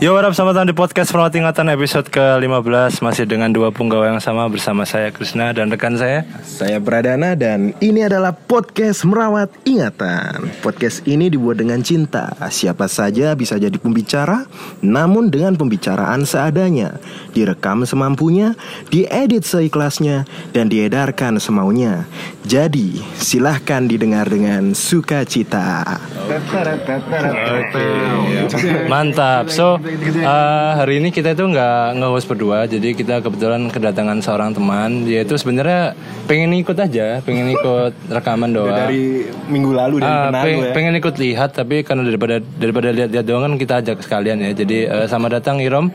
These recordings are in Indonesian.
Yo, what up, selamat datang di podcast Perawat Ingatan episode ke-15 Masih dengan dua punggawa yang sama bersama saya Krishna dan rekan saya Saya Pradana dan ini adalah podcast Merawat Ingatan. Podcast ini dibuat dengan cinta. Siapa saja bisa jadi pembicara, namun dengan pembicaraan seadanya. Direkam semampunya, diedit seikhlasnya, dan diedarkan semaunya. Jadi, silahkan didengar dengan sukacita. Mantap, so uh, hari ini kita itu nggak nge-host berdua Jadi kita kebetulan kedatangan seorang teman Dia itu sebenarnya pengen ikut aja, pengen ikut rekaman doang Dari minggu lalu dari Ah, Manado peng- ya. pengen ikut lihat tapi karena daripada daripada lihat-lihat doang kan kita ajak sekalian ya. Jadi eh, selamat datang Irom.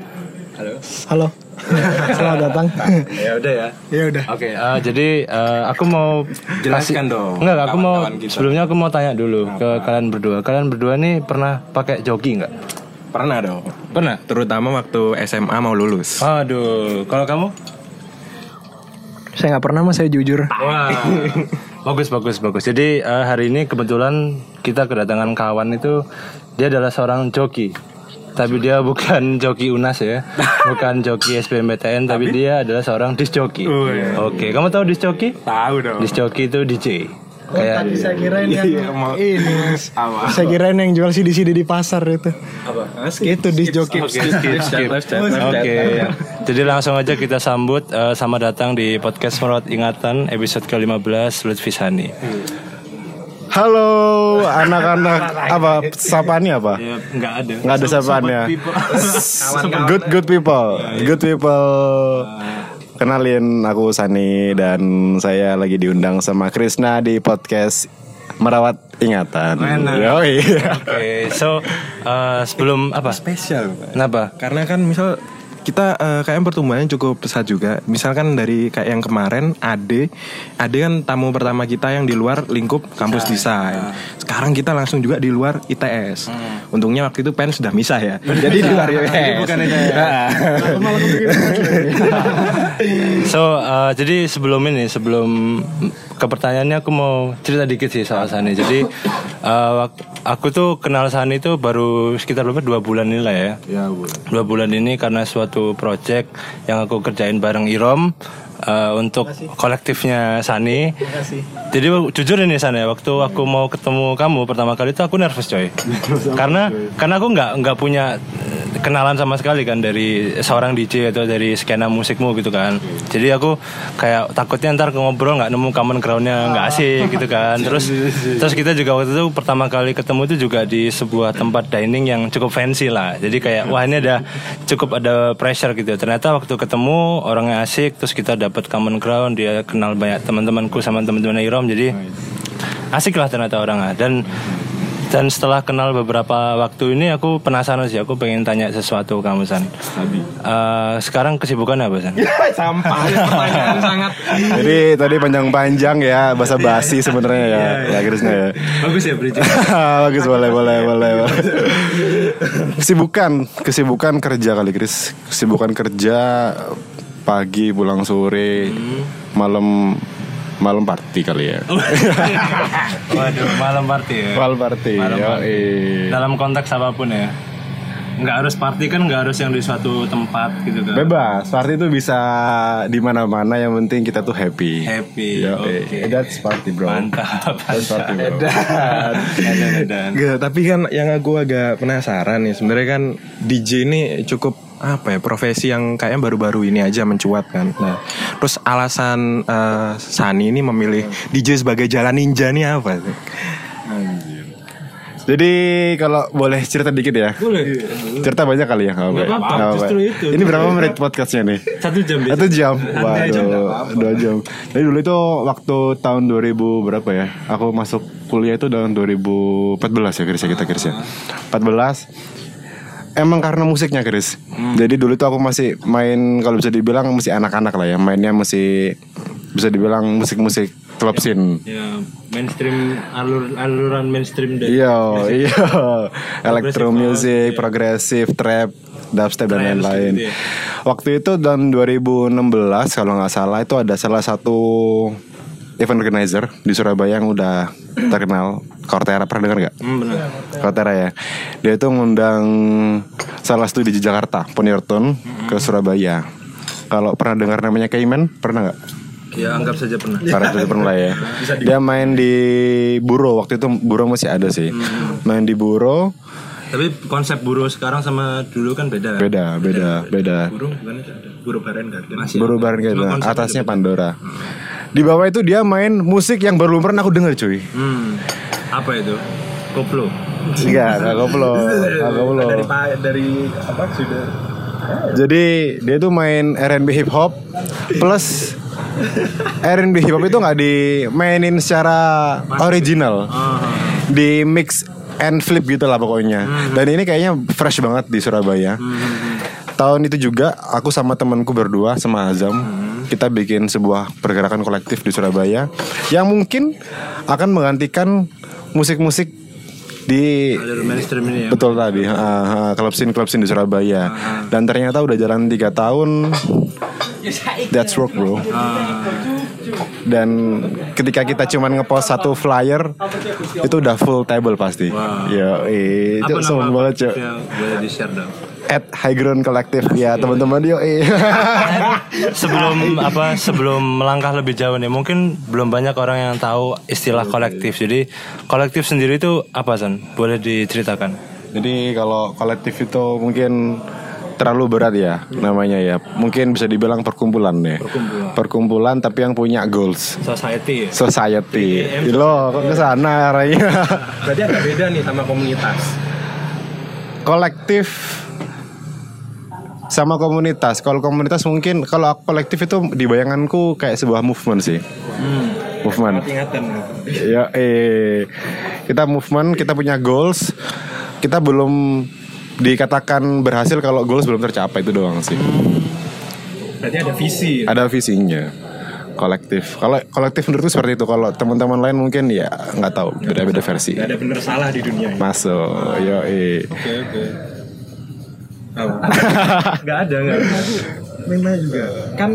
Halo. Selamat datang. ya udah ya. ya udah. Oke, eh, jadi eh, aku mau Jelaskan kasih- dong, Enggak, aku mau kita. sebelumnya aku mau tanya dulu ke kalian berdua. Kalian berdua nih pernah pakai joki nggak? Pernah dong. Pernah. Terutama waktu SMA mau lulus. Aduh, kalau kamu? Saya nggak pernah mas saya jujur. Wah. bagus bagus bagus. Jadi eh, hari ini kebetulan kita kedatangan kawan itu dia adalah seorang joki. Tapi dia bukan joki UNAS ya. Bukan joki SBMPTN tapi dia adalah seorang disc joki. Oke, kamu tahu disc joki? Tahu dong. Disc joki itu DJ. Kayak saya kirain yang Iya, ini mas. Saya kirain yang jual CD-CD di pasar itu. Itu di joki. skip skip. Oke. Jadi langsung aja kita sambut eh, sama datang di podcast Merawat Ingatan episode ke-15 Lutfi Sani. Halo anak-anak apa sapaannya apa? Ya, nggak ada. Nggak ada sapaannya. good good people, good people. Kenalin aku Sani dan saya lagi diundang sama Krisna di podcast merawat ingatan. Oke, so eh, sebelum apa? Spesial. Kenapa? Karena kan misal kita eh, KM pertumbuhannya cukup pesat juga. Misalkan dari kayak yang kemarin Ade, Ade kan tamu pertama kita yang di luar lingkup kampus desain. Sekarang kita langsung juga di luar ITS. Untungnya waktu itu pen sudah misah ya. Jadi di luar ITS. bukan So eh, jadi sebelum ini sebelum ke pertanyaannya aku mau cerita dikit sih soal Sani. Jadi wak- aku tuh kenal Sani itu baru sekitar berapa dua bulan ini lah ya. Ya, Bu. Dua bulan ini karena suatu project yang aku kerjain bareng Irom eh, untuk kolektifnya Sani. Jadi jujur ini Sani waktu aku mau ketemu kamu pertama kali itu aku nervous coy. karena karena aku nggak nggak punya kenalan sama sekali kan dari seorang DJ atau dari skena musikmu gitu kan. Jadi aku kayak takutnya ntar ngobrol nggak nemu common groundnya nggak asik gitu kan. Terus terus kita juga waktu itu pertama kali ketemu itu juga di sebuah tempat dining yang cukup fancy lah. Jadi kayak wah ini ada cukup ada pressure gitu. Ternyata waktu ketemu orangnya asik terus kita dapat common ground dia kenal banyak teman-temanku sama teman-teman Irom jadi asik lah ternyata orangnya dan dan setelah kenal beberapa waktu ini aku penasaran sih aku pengen tanya sesuatu ke kamu San. Eh, sekarang kesibukan apa San? Sampah pertanyaan sangat. Jadi tadi panjang-panjang ya bahasa basi sebenarnya ya, ya Krisna ya. Bagus ya bridging. Bagus boleh boleh boleh. boleh. Kesibukan, kesibukan kerja kali Kris. Kesibukan kerja pagi pulang sore, malam malam party kali ya. Waduh, malam party ya. Malam party. Malam party. yoi. Dalam konteks apa pun ya. Nggak harus party kan nggak harus yang di suatu tempat gitu kan. Bebas, party itu bisa di mana-mana yang penting kita tuh happy. Happy. Oke. That's party, bro. Mantap. That's party, bro. Edan, edan. Gak, tapi kan yang aku agak penasaran nih sebenarnya kan DJ ini cukup apa ya profesi yang kayaknya baru-baru ini aja mencuat kan. Nah, terus alasan eh, Sani ini memilih DJ sebagai jalan ninja nih apa? sih? Jadi kalau boleh cerita dikit ya. Boleh. Cerita banyak kali ya nggak apa-apa. apa-apa, Nggak apa-apa. justru itu. Ini berapa menit podcastnya nih? Satu jam ya. Satu jam. Waduh, dua jam. Jadi dulu itu waktu tahun 2000 berapa ya? Aku masuk kuliah itu tahun 2014 ya ya kita ya. 14 Emang karena musiknya Chris. Jadi dulu tuh aku masih main kalau bisa dibilang masih anak-anak lah ya. Mainnya masih bisa dibilang musik-musik club scene. Ya, mainstream alur aluran mainstream dan Iya, iya. Electro music, progresif, trap, dubstep dan lain-lain. gitu ya. Waktu itu tahun 2016 kalau nggak salah itu ada salah satu event organizer di Surabaya yang udah terkenal Cortera pernah dengar nggak? Hmm, benar. Cortera ya. Dia itu ngundang salah satu di Jakarta, Ponyerton ke Surabaya. Kalau pernah dengar namanya Cayman, pernah nggak? Ya anggap saja pernah. Pernah juga pernah lah ya. Dia main di Buro waktu itu Buro masih ada sih. Main di Buro, Tapi konsep buruh sekarang sama dulu kan beda. beda, beda, beda. Buruh bukan ada. Buruh Baren Garden. Masih. Buro. Cuma konsepnya Atasnya beda. Pandora. Di bawah itu dia main musik yang baru pernah aku denger cuy. Hmm. Apa itu? Koplo. Enggak koplo. Koplo. Dari dari apa sudah Jadi dia tuh main R&B hip hop plus R&B hip hop itu nggak dimainin secara original. Di mix and flip gitu lah pokoknya. Dan ini kayaknya fresh banget di Surabaya. Tahun itu juga aku sama temanku berdua sama Azam kita bikin sebuah pergerakan kolektif di Surabaya yang mungkin akan menggantikan musik-musik di Alur mainstream ini ya. Betul tadi, ha, klub scene klub scene di Surabaya. Dan ternyata udah jalan tiga tahun. That's work bro. Dan ketika kita cuman ngepost satu flyer, itu udah full table pasti. Ya, itu sombong banget boleh di share dong? At High Ground Collective ya teman-teman yo. Eh. sebelum apa sebelum melangkah lebih jauh nih mungkin belum banyak orang yang tahu istilah kolektif jadi kolektif sendiri itu apa san boleh diceritakan Jadi kalau kolektif itu mungkin terlalu berat ya namanya ya. Mungkin bisa dibilang perkumpulan ya. Perkumpulan. tapi yang punya goals. society ya Society. Lo kok ke sana arahnya. Berarti agak beda nih sama komunitas. kolektif sama komunitas. Kalau komunitas mungkin kalau aku kolektif itu di bayanganku kayak sebuah movement sih. Movement. Ingatan. Ya eh kita movement, kita punya goals. Kita belum dikatakan berhasil kalau goals belum tercapai itu doang sih. Berarti ada visi. Ada visinya. Kolektif. Kalau kolektif menurutku seperti itu. Kalau teman-teman lain mungkin ya nggak tahu beda-beda versi. Gak ada bener salah di dunia ini. Masuk. Yo eh. Oke oke. Gak ada nggak. Mana juga. Kan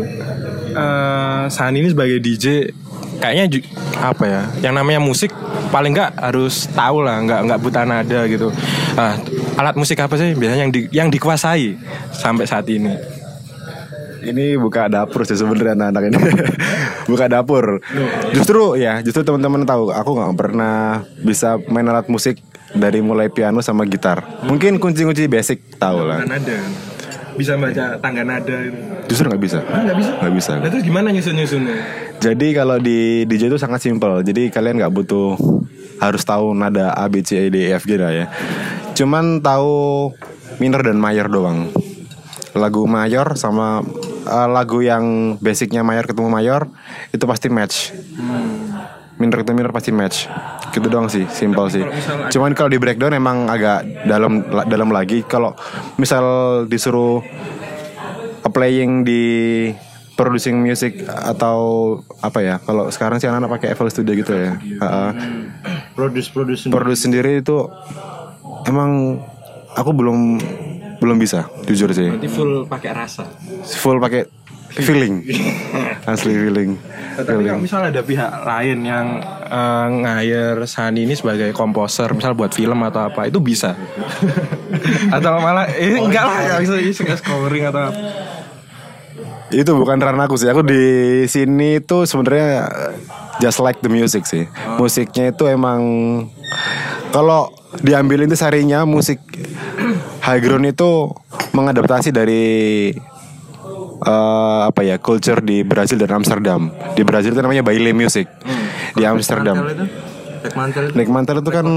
eh Sani ini sebagai DJ kayaknya ju- apa ya? Yang namanya musik paling nggak harus tahu lah, nggak nggak buta nada gitu. Ah, alat musik apa sih biasanya yang di, yang dikuasai sampai saat ini? Ini buka dapur sih sebenarnya anak-anak ini. buka dapur. Justru ya, justru teman-teman tahu aku nggak pernah bisa main alat musik dari mulai piano sama gitar. Mungkin kunci-kunci basic tahu lah. nada. Bisa baca tangga nada. Justru nggak bisa. Nggak bisa. Nggak bisa. Nah terus gimana nyusun nyusunnya? Jadi kalau di DJ itu sangat simpel. Jadi kalian nggak butuh harus tahu nada A B C E D E F G lah ya. Cuman tahu minor dan mayor doang. Lagu mayor sama eh, lagu yang basicnya mayor ketemu mayor itu pasti match. Minor ketemu minor pasti match. Gitu doang sih, simpel sih. Cuman kalau di breakdown emang agak dalam dalam lagi. Kalau misal disuruh playing di producing music atau apa ya kalau sekarang sih anak-anak pakai FL Studio gitu ya Heeh. produce produce produce sendiri itu emang aku belum belum bisa jujur sih Nanti full pakai rasa. full pakai feeling. Asli feeling. Tapi kalau misalnya ada pihak lain yang eh, nge-hire Sani ini sebagai komposer, misal buat film atau apa, itu bisa. atau malah eh, enggak lah, enggak bisa bisa scoring atau apa. itu bukan ranah aku sih. Aku di sini tuh sebenarnya just like the music sih. Musiknya itu emang kalau diambil itu sarinya musik high ground itu mengadaptasi dari eh, apa ya culture di Brazil dan Amsterdam. Di Brazil itu namanya baile music. Di Amsterdam. Mantel itu? Nick Mantel itu? Kan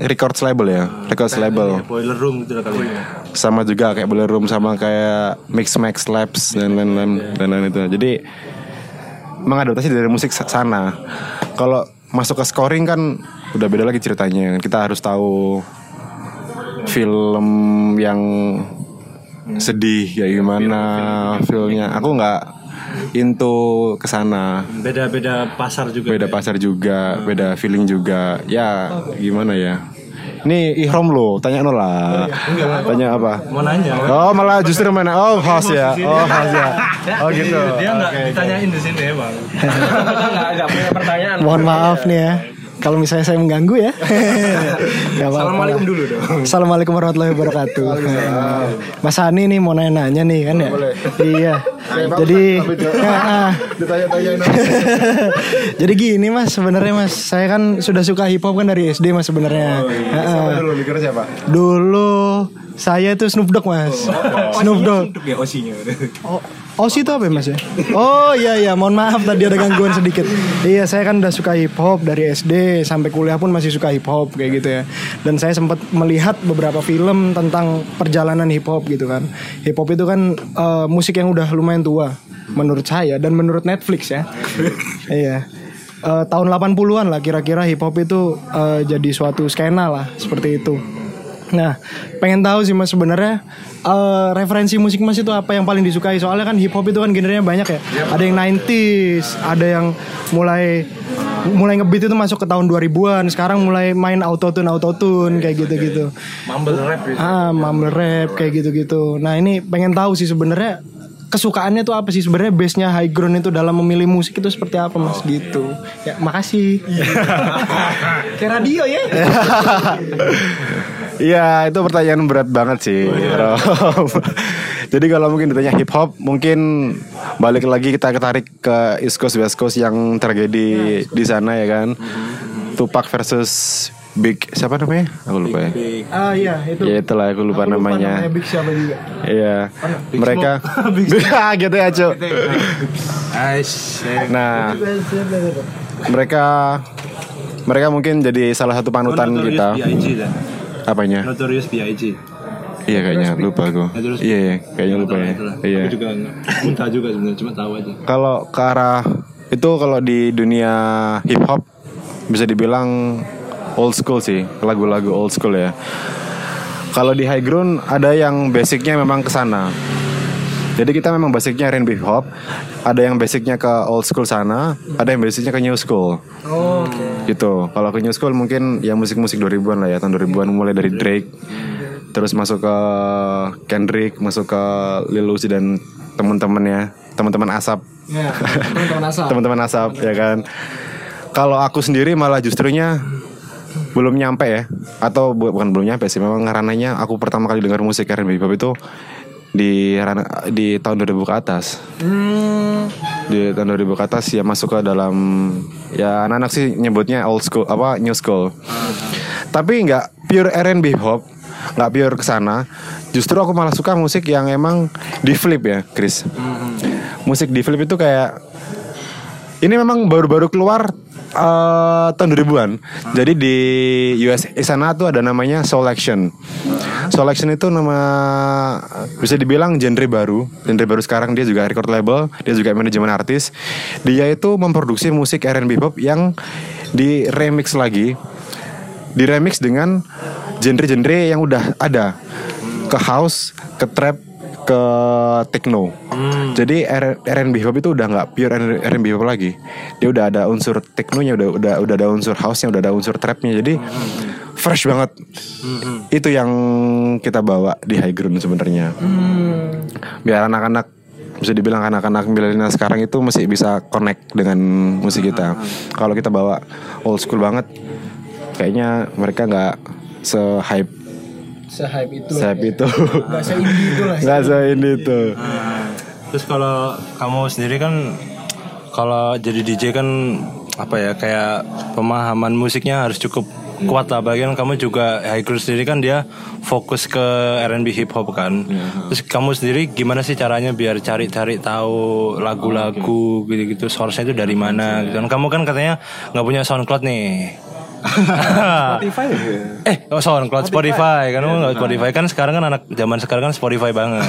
records label ya? Records label. Boiler room gitu lah kali ya. sama juga kayak Boiler Room sama kayak Mix Max Labs dan lain-lain dan lain itu. Jadi mengadaptasi dari musik sa- sana. Kalau masuk ke scoring kan udah beda lagi ceritanya. Kita harus tahu film yang sedih ya gimana filmnya. Aku nggak into ke sana. beda-beda pasar juga Beda pasar juga, beda feeling juga. Ya gimana ya? Ini Ihrom lo, tanya no lah. Tanya apa? mau nanya Oh malah justru mana? Oh host ya, oh host ya. Oh gitu. dia nggak ditanyain di sini ya bang Enggak enggak punya pertanyaan. Mohon maaf nih ya. Kalau misalnya saya mengganggu ya. Gak. Assalamualaikum dulu dong. Assalamualaikum warahmatullahi wabarakatuh. Mas Hani nih mau nanya-nanya nih kan ya. Iya. Jadi. Jadi gini Mas sebenarnya Mas, saya kan sudah suka hip hop kan dari SD Mas sebenarnya. Ah, ah. dulu dikira siapa? Dulu saya itu Snoop Dogg Mas. Snoop Dogg. Ya osinya. Oh, Osi itu apa ya mas ya? Oh iya iya, mohon maaf tadi ada gangguan sedikit. Iya saya kan udah suka hip hop dari SD sampai kuliah pun masih suka hip hop kayak gitu ya. Dan saya sempat melihat beberapa film tentang perjalanan hip hop gitu kan. Hip hop itu kan eh, musik yang udah lumayan tua menurut saya dan menurut Netflix ya. iya. Eh, tahun 80-an lah kira-kira hip hop itu eh, jadi suatu skena lah seperti itu. Nah, pengen tahu sih mas sebenarnya eh, referensi musik mas itu apa yang paling disukai? Soalnya kan hip hop itu kan genrenya banyak ya. Ada yang 90s, ada yang mulai mulai ngebeat itu masuk ke tahun 2000-an. Sekarang mulai main autotune autotune kayak gitu-gitu. Mumble rap gitu. Ah, mumble rap kayak gitu-gitu. Nah, ini pengen tahu sih sebenarnya kesukaannya tuh apa sih sebenarnya base-nya high ground itu dalam memilih musik itu seperti apa mas gitu ya makasih kayak radio ya Iya itu pertanyaan berat banget sih Rob. Jadi kalau mungkin ditanya hip hop Mungkin balik lagi kita ketarik ke East Coast West Coast yang terjadi di sana ya kan? Tupac versus Big Siapa namanya? Aku lupa ya. Ah iya itu. Ya itulah aku lupa namanya. Big siapa juga. Iya. Mereka. Ah, gitu ya cu Nah. Mereka Mereka mungkin jadi salah satu panutan kita. B.I.G. Apanya? Notorious B.I.G. Iya kayaknya lupa aku Notorious Iya iya, kayaknya lupa ya. Iya Aku juga nggak- muntah juga sebenarnya cuma tahu aja. Kalau ke arah itu kalau di dunia hip hop bisa dibilang old school sih, lagu-lagu old school ya. Kalau di high ground ada yang basicnya memang ke sana. Jadi kita memang basicnya R&B hip hop, ada yang basicnya ke old school sana, ada yang basicnya ke new school. oh, Gitu. Kalau ke new school mungkin ya musik-musik 2000-an lah ya, tahun 2000-an mulai dari Drake, terus masuk ke Kendrick, masuk ke Lil Uzi dan teman-temannya, teman-teman Asap. ya teman-teman asal teman-teman asap ya kan kalau aku sendiri malah justrunya belum nyampe ya atau bu- bukan belum nyampe sih memang ranahnya aku pertama kali dengar musik R&B hip hop itu di ranah- di tahun 2000 ke atas. Hmm, di tahun 2000 ke atas ya masuk ke dalam ya anak-anak sih nyebutnya old school apa new school. Tapi nggak pure R&B hop nggak pure ke sana. Justru aku malah suka musik yang emang di flip ya Chris. Musik di flip itu kayak ini memang baru-baru keluar eh, tahun 2000-an. Jadi di US sana tuh ada namanya. Soul Action itu nama bisa dibilang genre baru, genre baru sekarang dia juga record label, dia juga manajemen artis. Dia itu memproduksi musik R&B pop yang di remix lagi, di remix dengan genre-genre yang udah ada ke house, ke trap, ke techno. Jadi R- R&B hip hop itu udah nggak pure R&B hip hop lagi. Dia udah ada unsur technonya, udah udah udah ada unsur house-nya, udah ada unsur trapnya. Jadi fresh banget. Itu yang kita bawa di high ground sebenarnya. Biar anak-anak bisa dibilang anak-anak milenial sekarang itu masih bisa connect dengan musik kita. Kalau kita bawa old school banget, kayaknya mereka nggak se-hype se-hype itu se-hype itu. Gak se-indie itu lah Nggak itu. Terus kalau kamu sendiri kan kalau jadi DJ kan apa ya kayak pemahaman musiknya harus cukup kuat lah. Bagian kamu juga high groove sendiri kan dia fokus ke R&B hip hop kan. Terus kamu sendiri gimana sih caranya biar cari-cari tahu lagu-lagu gitu-gitu source-nya itu dari mana gitu. Kan kamu kan katanya nggak punya SoundCloud nih Spotify eh oh SoundCloud Spotify. Kan kamu nggak Spotify kan sekarang kan anak zaman sekarang kan Spotify banget.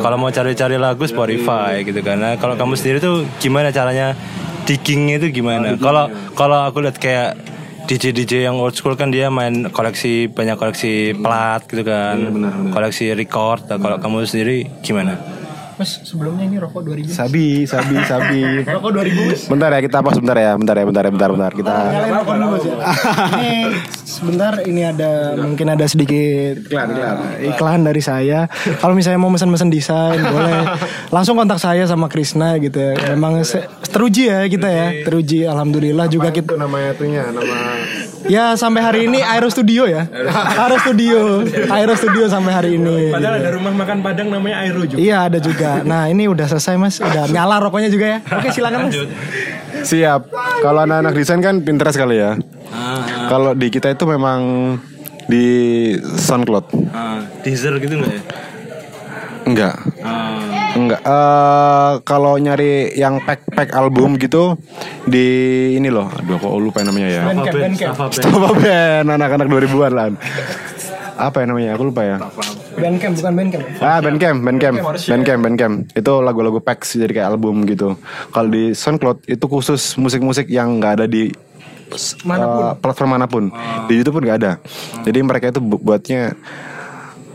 Kalau mau cari-cari lagu Spotify gitu kan. Nah, kalau kamu sendiri tuh gimana caranya diggingnya itu gimana? Kalau kalau aku lihat kayak DJ DJ yang old school kan dia main koleksi banyak koleksi plat gitu kan. Koleksi record. Nah, kalau kamu sendiri gimana Mas sebelumnya ini rokok 2000. Sabi, sabi, sabi. Rokok 2000 Mas. Bentar ya kita pause bentar ya, bentar ya, bentar ya, bentar, bentar. Kita dulu Mas ya. Ini sebentar ini ada mungkin ada sedikit iklan iklan, iklan dari saya. Kalau misalnya mau pesan-pesan desain boleh langsung kontak saya sama Krisna gitu ya. Memang teruji ya kita ya, teruji alhamdulillah juga kita namanya itunya, nama Ya sampai hari ini Aero Studio ya. Aero Studio. Aero Studio sampai hari ini. Padahal ada rumah makan Padang namanya Aero juga. Iya ada juga. Nah ini udah selesai mas. Udah nyala rokoknya juga ya. Oke silakan mas. Siap. Kalau anak-anak desain kan Pinterest kali ya. Kalau di kita itu memang di SoundCloud. Ah, teaser gitu nggak ya? Enggak. Ah, Enggak. Eh kalau nyari yang pack-pack album gitu di ini loh. Aduh kok lupa namanya ya. Stava Band. Anak-anak 2000-an lah. Apa ya namanya? Aku lupa ya. Bandcamp bukan Bandcamp. Ah, Bandcamp, Bandcamp, Bandcamp, Bandcamp. Itu lagu-lagu packs jadi kayak album gitu. Kalau di SoundCloud itu khusus musik-musik yang nggak ada di Mana pun. eh, platform mana pun. Di YouTube pun nggak ada. Jadi mereka itu bu- buatnya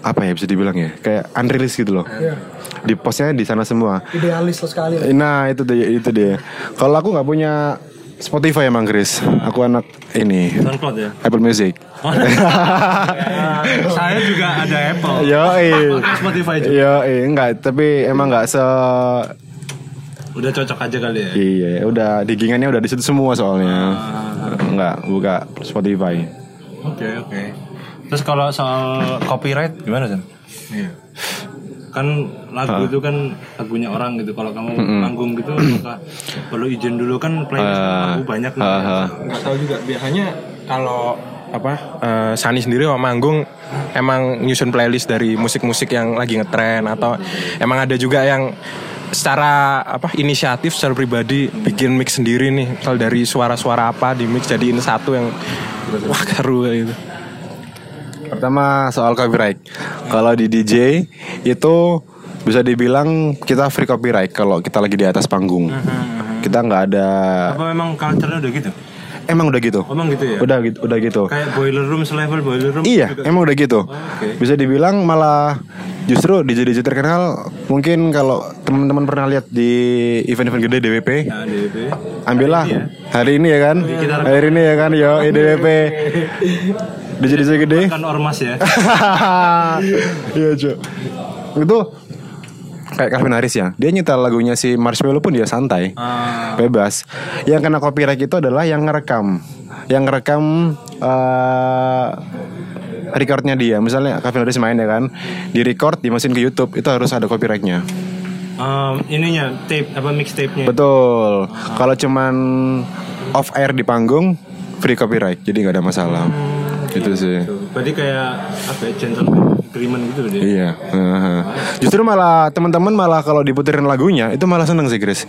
apa ya bisa dibilang ya kayak unreleased gitu loh. Di postnya di sana semua. Idealis lo sekali. Nah itu dia, itu dia. Kalau aku nggak punya Spotify emang Chris. Aku anak ini SoundCloud ya. Apple Music. Saya juga ada Apple. Yo, Spotify juga. Yo, enggak, tapi emang nggak se Udah cocok aja kali ya. Iya, udah digingannya udah di situ semua soalnya. Enggak, buka Spotify. Oke oke. Terus kalau soal copyright gimana San? Iya. Kan lagu itu kan lagunya orang gitu. Kalau kamu manggung gitu, apakah perlu izin dulu kan playlist lagu banyak nih. Nggak tahu juga. Biasanya kalau apa eh, Sani sendiri kalau manggung emang nyusun playlist dari musik-musik yang lagi ngetren atau emang ada juga yang secara apa inisiatif secara pribadi bikin mix sendiri nih. Misal dari suara-suara apa di mix jadiin satu yang wah seru kayak gitu Pertama soal copyright. Kalau di DJ itu bisa dibilang kita free copyright kalau kita lagi di atas panggung. Kita nggak ada. Apa memang culture-nya udah gitu? Emang udah gitu. Emang gitu ya? Udah gitu, udah gitu. Kayak boiler room selevel boiler room. Iya, juga. emang udah gitu. oke. Bisa dibilang malah justru DJ DJ terkenal mungkin kalau teman-teman pernah lihat di event-event gede DWP, Nah, DWP. ambillah Hari ini ya. hari ini ya kan, hari ini ya kan, yo DWP. DJ DJ gede. Kan ormas ya. Iya cuy Itu kayak Calvin Harris ya. Dia nyetel lagunya si Marshmello pun dia santai. Ah, Bebas. Yang kena copyright itu adalah yang ngerekam. Yang ngerekam eh Recordnya dia. Misalnya Calvin Harris main ya kan Di record dimasukin ke Youtube Itu harus ada copyrightnya. Um, ininya tape apa mixtape-nya. Betul. Kalau cuman off air di panggung Free copyright. Jadi nggak ada masalah Itu sih Tuh. Berarti kayak apa ya gentleman agreement gitu dia. Iya. heeh. Justru malah teman-teman malah kalau diputerin lagunya itu malah seneng sih Chris.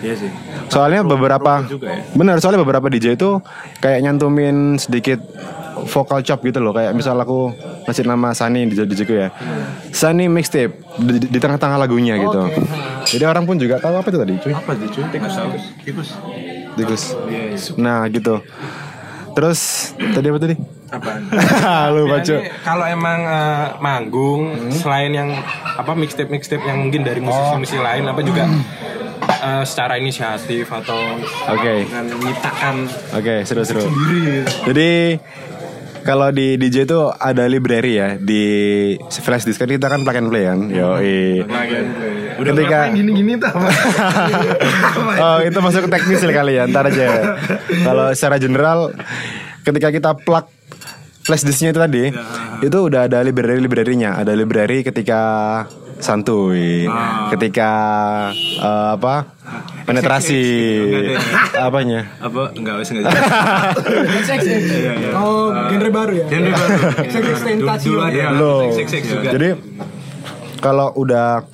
Iya sih. Soalnya beberapa juga ya. benar soalnya beberapa DJ itu kayak nyantumin sedikit vokal chop gitu loh kayak misal aku ngasih nama Sunny di DJ ku ya. Sunny mixtape di, di tengah-tengah lagunya gitu. Jadi orang pun juga tahu apa itu tadi cuy. Apa sih cuy? Tikus tikus. Tikus. Iya, iya. Nah gitu. Terus tadi apa tadi? apa Lupa cuy. Biasanya kalau emang eh, manggung selain yang apa mixtape mixtape yang mungkin dari musisi-musisi lain apa juga eh, secara inisiatif atau Oke. dengan menyitakan Oke, seru-seru. Jadi kalau di DJ itu ada library ya di flash disk kan kita kan plug and play kan. Yo, Ketika gini-gini tuh apa? oh itu masuk ke teknis kali ya, ntar aja. Kalau secara general, ketika kita plug flash disknya itu tadi, itu udah ada library librarynya. Ada library ketika santuy, ketika eh, apa penetrasi, apanya? Apa enggak wes enggak. Oh genre baru ya. Genre baru. Dulu ada juga. Jadi kalau udah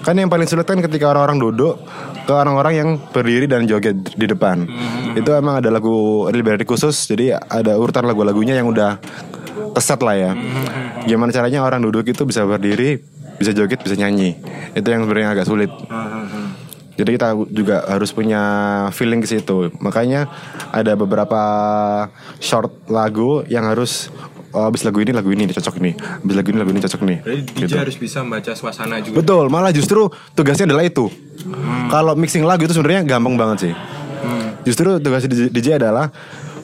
kan yang paling sulit kan ketika orang-orang duduk ke orang-orang yang berdiri dan joget di depan. Itu emang ada lagu library khusus jadi ada urutan lagu-lagunya yang udah keset lah ya. Gimana caranya orang duduk itu bisa berdiri, bisa joget, bisa nyanyi. Itu yang sebenarnya agak sulit. Jadi kita juga harus punya feeling ke situ. Makanya ada beberapa short lagu yang harus oh abis lagu ini lagu ini cocok nih. Abis lagu ini lagu ini cocok nih. Jadi DJ Gitu. harus bisa membaca suasana juga. betul malah justru tugasnya adalah itu. Kalau mixing lagu itu sebenarnya gampang banget sih. Justru tugas DJ DJ adalah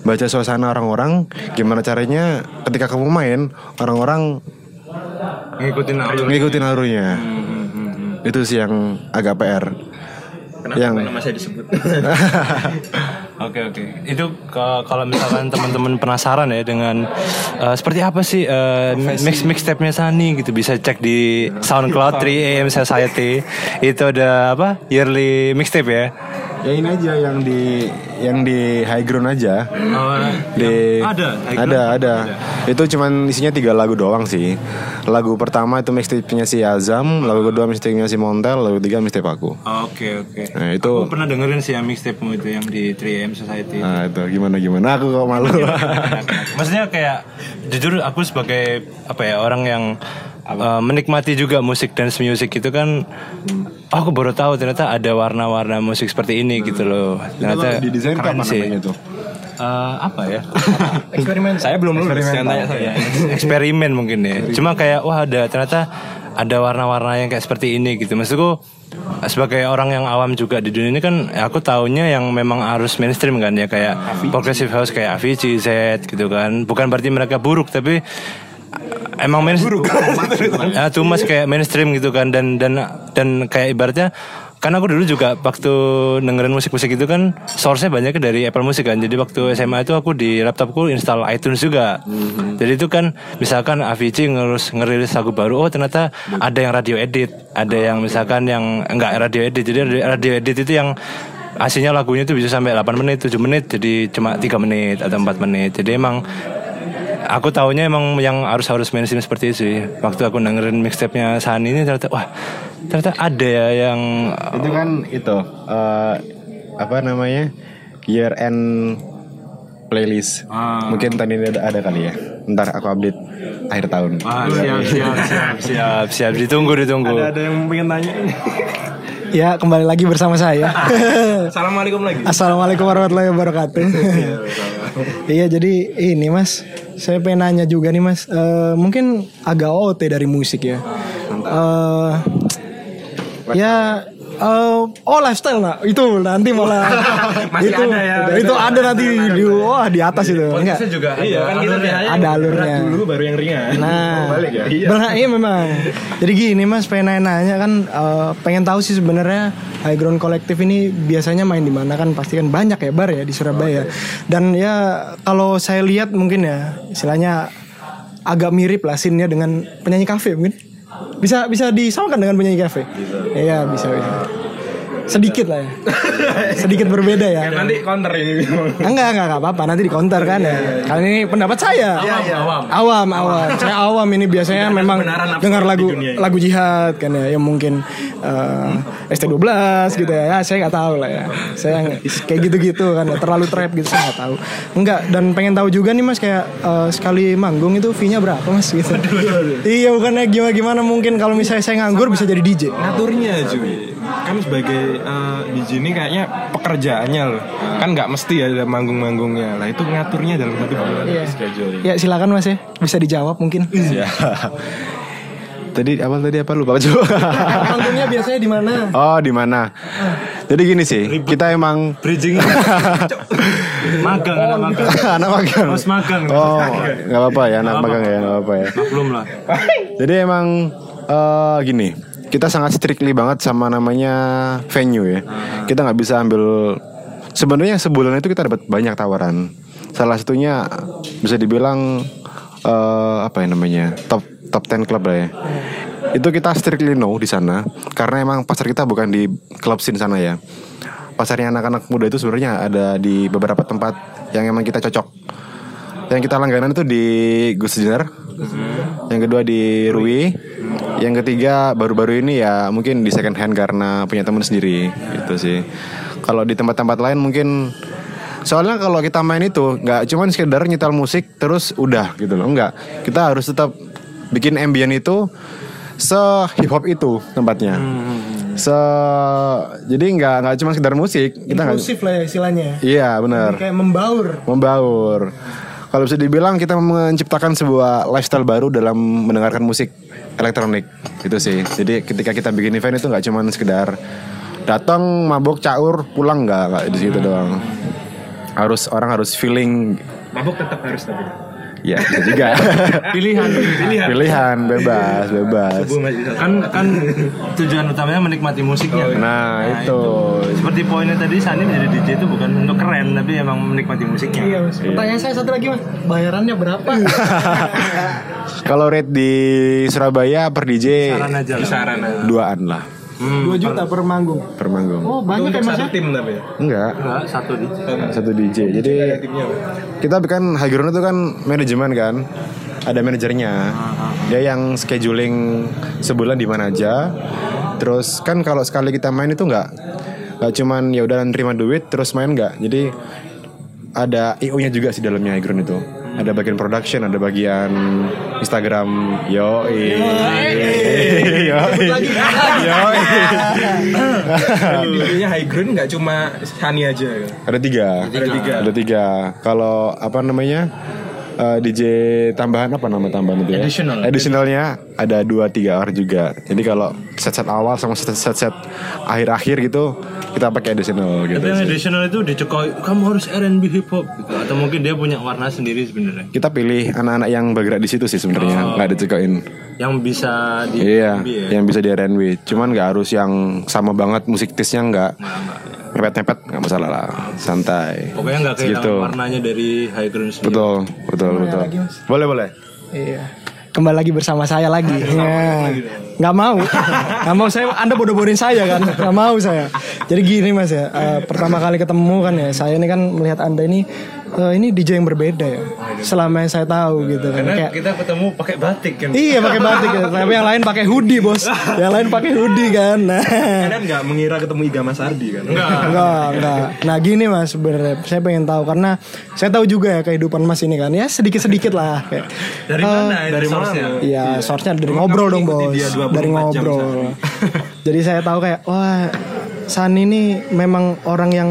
baca suasana orang-orang gimana caranya ketika kamu main orang-orang ngikutin alur ngikutin alurnya. Itu sih yang agak PR Kenapa yang saya disebut? Oke oke. Itu ke- kalau misalkan teman-teman penasaran ya dengan eh, seperti apa sih eh, mix mixtape-nya Sani gitu bisa cek di SoundCloud 3 AM Society. Itu ada apa? Yearly mixtape ya. Ya ini aja yang di yang di high ground aja. Di ada, high ada ada. Itu cuman isinya tiga lagu doang sih. Lagu pertama itu mixtape-nya si Azam lagu kedua mixtape-nya si Montel lagu ketiga mixtape aku. Oke oke. nah itu Aku pernah dengerin sih yang mixtape-mu itu yang di 3 AM Society. nah itu gimana gimana? Aku kok malu. Maksudnya kayak jujur aku sebagai apa ya orang yang uh, menikmati juga musik dance music itu kan oh, aku baru tahu ternyata ada warna-warna musik seperti ini gitu loh. Ternyata di desain keren apa sih. namanya tuh Eh, apa ya? Eksperimen. saya belum lulus. Jangan tanya saya. Eksperimen mungkin ya. Cuma kayak wah ada ternyata ada warna-warna yang kayak seperti ini gitu. Maksudku sebagai orang yang awam juga di dunia ini kan ya aku taunya yang memang harus mainstream kan ya kayak progressive house kayak Avicii, Z gitu kan. Bukan berarti mereka buruk tapi emang mainstream ya much kayak mainstream gitu kan dan dan dan kayak ibaratnya kan aku dulu juga waktu dengerin musik-musik itu kan source-nya banyaknya dari Apple Music kan. Jadi waktu SMA itu aku di laptopku install iTunes juga. Jadi itu kan misalkan Avicii ngerus ngerilis lagu baru, oh ternyata ada yang radio edit, ada yang misalkan yang enggak radio edit. Jadi radio- radio edit itu yang aslinya lagunya itu bisa sampai 8 menit, 7 menit, jadi cuma 3 menit atau 4 menit. Jadi emang aku taunya emang yang harus harus mainstream seperti itu sih. Waktu aku dengerin mixtape-nya Sani ini ternyata wah ternyata ada ya yang itu kan itu eh, apa namanya year end playlist mungkin tadi ini ada, ada kali ya ntar aku update akhir tahun Wah, siap, siap, siap, siap, siap, ditunggu, ditunggu. Ada yang pengen tanya. Ya kembali lagi bersama saya. Assalamualaikum lagi. Assalamualaikum warahmatullahi wabarakatuh. Iya jadi ini mas, saya pengen nanya juga nih mas, Eh, mungkin agak OT dari musik ya. Eh, ya eh, oh lifestyle nah itu nanti malah Masih itu ada ya. itu ada nanti di wah di atas itu enggak juga Iya kan kita biasanya ada alurnya dulu baru yang ringan. Nah, balik ya. Iya. iya memang. Jadi gini mas, pengen nanya-nanya kan, eh, pengen tahu sih sebenarnya High Ground Collective ini biasanya main di mana kan? Pasti kan banyak ya bar ya di Surabaya. Dan ya kalau saya lihat mungkin ya, istilahnya agak mirip lah scene-nya dengan penyanyi kafe mungkin. Bisa bisa disamakan dengan penyanyi kafe. Iya bisa bisa. Sedikit lah ya. Sedikit berbeda ya. Nanti counter ini. Enggak, enggak, enggak apa-apa. Nanti di counter kan ya. Kali ini pendapat saya. awam. Awam, awam. Saya awam ini biasanya memang dengar lagu lagu jihad kan ya. Yang mungkin eh, ST12 gitu ya. Ya, saya nggak tahu lah ya. Saya kayak gitu-gitu kan ya. Terlalu trap gitu saya nggak tahu. Enggak, dan pengen tahu juga nih Mas kayak eh, sekali manggung itu fee-nya berapa Mas gitu. iya, bukannya gimana-gimana mungkin kalau misalnya saya nganggur bisa jadi DJ. Ngaturnya cuy. Kan sebagai eh, DJ ini kayaknya pekerjaannya loh. Kan nggak mesti ada manggung-manggungnya. Lah itu ngaturnya dalam satu bulan Iya. scheduling. Ya silakan Mas ya. Bisa dijawab mungkin. ya tadi apa tadi apa lupa coba Manggungnya biasanya di mana? oh di mana jadi gini sih kita emang Bridging. magang, anak magang. anak magang Harus magang. oh nggak apa-apa ya anak magang ya nggak apa-apa ya Belum lah. Jadi emang eh, gini, kita sangat strictly banget sama namanya venue ya. Kita nggak bisa ambil sebenarnya sebulan itu kita dapat banyak tawaran. Salah satunya bisa dibilang eh, apa ya namanya top top 10 club lah ya. Itu kita strictly no di sana karena emang pasar kita bukan di klub scene sana ya. Pasarnya anak-anak muda itu sebenarnya ada di beberapa tempat yang emang kita cocok. Yang kita langganan itu di Gus Jenner. Yang kedua di Rui. Yang ketiga baru-baru ini ya mungkin di second hand karena punya teman sendiri gitu sih. Kalau di tempat-tempat lain mungkin soalnya kalau kita main itu nggak cuman sekedar nyetel musik terus udah gitu loh nggak kita harus tetap bikin ambient itu se hip hop itu tempatnya se jadi nggak nggak cuma sekedar musik kita nggak Inklusif lah ya istilahnya. iya benar Kayak membaur. membaur. Kalau bisa dibilang kita menciptakan sebuah lifestyle baru dalam mendengarkan musik elektronik itu sih. Jadi ketika kita bikin event itu nggak cuma sekedar datang mabok caur pulang nggak di situ doang. Harus orang harus feeling Mabuk tetap harus tapi. Ya itu juga Pilihan, pilihan. pilihan bebas bebas. Kan kan tujuan utamanya menikmati musiknya. Nah itu Seperti poinnya tadi Sani menjadi DJ itu bukan untuk keren tapi emang menikmati musiknya. Iya mas. Pertanyaan saya satu lagi mas. Bayarannya berapa? kalau rate di Surabaya per DJ Saran aja lah. Saran aja. duaan lah Dua juta per manggung. per manggung. Oh banyak ya Untuk mas satu tim tapi ya. Enggak, Enggak, satu DJ. satu DJ. Jadi kita kan high ground itu kan manajemen kan. Ada manajernya. Dia yang scheduling sebulan di mana aja. Terus kan kalau sekali kita main itu enggak nggak cuman ya udah nerima duit terus main enggak. Jadi ada IO-nya juga sih dalamnya high ground itu. Ada bagian production, ada bagian Instagram, yo, yo, yo, Jadi DJ-nya high ground nggak cuma Hani aja. Ada tiga. Ada tiga. Ada tiga. Kalau apa namanya eh, DJ tambahan apa nama tambahan itu ya? Additional. Additionalnya ada dua tiga orang juga. Jadi kalau set set awal sama set set set akhir akhir gitu kita pakai additional gitu. Tapi yang additional itu dicekoi kamu harus R&B hip hop gitu atau mungkin dia punya warna sendiri sebenarnya Kita pilih anak-anak yang bergerak di situ sih sebenarnya, nggak dicekoin. yang bisa di Iya, ya. yang bisa di R&B. Cuman nggak harus yang sama banget musik taste-nya nggak. Mepet-mepet nggak masalah lah, santai. Pokoknya nggak kehilangan Gitu. warnanya dari high ground sendiri. Betul, betul, betul. lagi, Mas. Boleh, boleh. Iya. Kembali lagi bersama saya lagi. Ya. Nggak mau. Nggak mau saya Anda bodoh-bodohin saya kan. Nggak mau saya. Jadi gini Mas ya. eh, pertama kali ketemu kan ya. Saya ini kan melihat Anda ini eh, ini DJ yang berbeda ya. Selama yang saya tahu gitu kan. Karena Kayak kita ketemu pakai batik kan. Iya pakai batik ya. Tapi yang lain pakai hoodie bos. Yang lain pakai hoodie kan. Nah. Kalian nggak mengira ketemu Iga Mas Ardi kan? Enggak. Enggak, enggak. Nah gini mas sebenarnya saya pengen tahu karena saya tahu juga ya kehidupan mas ini kan ya sedikit sedikit lah kayak Dari eh, mana itu dari source-nya? Iya, source-nya dari ngobrol dong bos, dia 24 dari ngobrol. Jadi saya tahu kayak wah San ini memang orang yang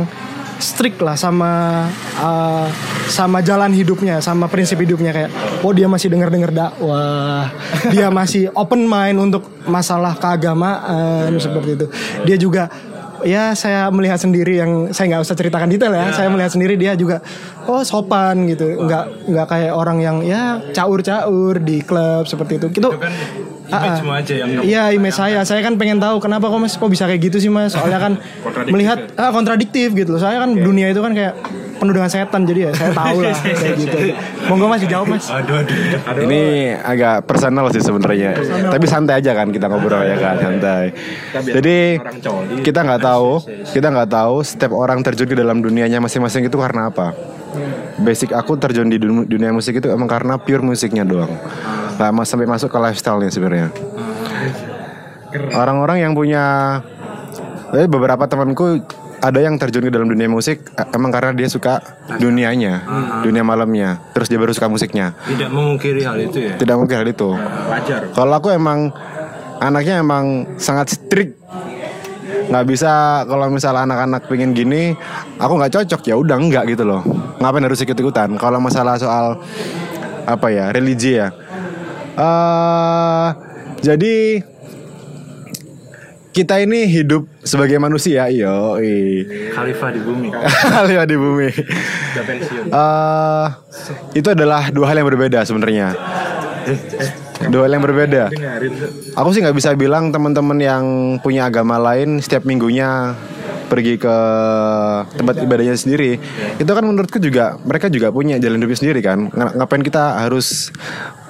strict lah sama uh, sama jalan hidupnya, sama prinsip hidupnya kayak oh dia masih denger dengar dakwah, dia masih open mind untuk masalah keagamaan seperti itu. Dia juga ya saya melihat sendiri yang saya nggak usah ceritakan detail ya, saya melihat sendiri dia juga oh sopan gitu, nggak nggak kayak orang yang ya caur-caur di klub seperti itu. Gitu. kan Ah, ah. image-mu aja yang Iya image saya. Saya kan pengen tahu Kenapa kok mas Kok bisa kayak gitu sih mas? Soalnya kan Melihat ah, Kontradiktif gitu loh. Saya kan dunia itu kan kayak Penuh dengan setan Jadi ya saya tahu lah Kayak gitu Monggo mas dijawab mas Aduh, aduh. Ini agak personal sih sebenarnya. Tapi santai aja kan kita ngobrol ya kan, santai. Jadi kita nggak tahu, kita nggak tahu setiap orang terjun ke dalam dunianya masing-masing itu karena apa. Basic aku terjun di dun- dunia musik itu emang karena pure musiknya doang. Nggak mas sampai masuk ke lifestyle-nya sebenarnya. Orang-orang yang punya eh, beberapa temanku ada yang terjun ke dalam dunia musik eh, emang karena dia suka dunianya, dunia malamnya. Terus dia baru suka musiknya. Tidak memungkiri hal itu ya. Tidak mungkin hal itu. Wajar. Kalau aku emang anaknya emang sangat strict. Nggak bisa kalau misalnya anak-anak pengen gini, aku nggak cocok ya udah enggak gitu loh. Ngapain harus ikut-ikutan? Kalau masalah soal apa ya religi ya. eh jadi kita ini hidup sebagai manusia, iyo. Khalifah di bumi. Khalifah di bumi. Eh, itu adalah dua hal yang berbeda sebenarnya. Dua hal yang berbeda. Aku sih nggak bisa bilang teman-teman yang punya agama lain setiap minggunya pergi ke tempat ibadahnya sendiri. Itu kan menurutku juga mereka juga punya jalan hidupnya sendiri kan. Ng- Ngapain kita harus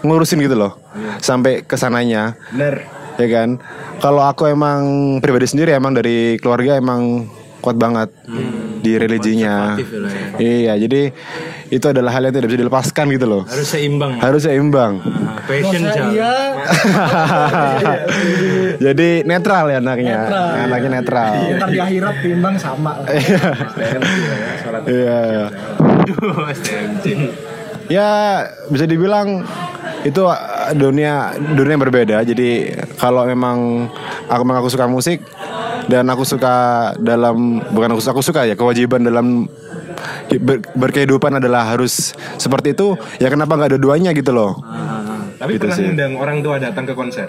ngurusin gitu loh sampai ke sananya. Bener. Ya kan? Kalau aku emang pribadi sendiri emang dari keluarga emang kuat banget di religinya. Ya ya. Iya, jadi itu adalah hal yang tidak bisa dilepaskan gitu loh. Harus seimbang. Harus seimbang. Nah, passion. Iya Jadi netral ya anaknya. Anaknya netral. Ntar di akhirat timbang sama. Iya. Aduh, STMJ. Ya bisa dibilang itu uh, dunia dunia yang berbeda. Jadi kalau memang aku memang aku suka musik dan aku suka dalam bukan aku aku suka ya kewajiban dalam ber- berkehidupan adalah harus seperti itu, ya kenapa nggak dua-duanya gitu loh? Tapi Gitu pernah sih. ngundang orang tua datang ke konser.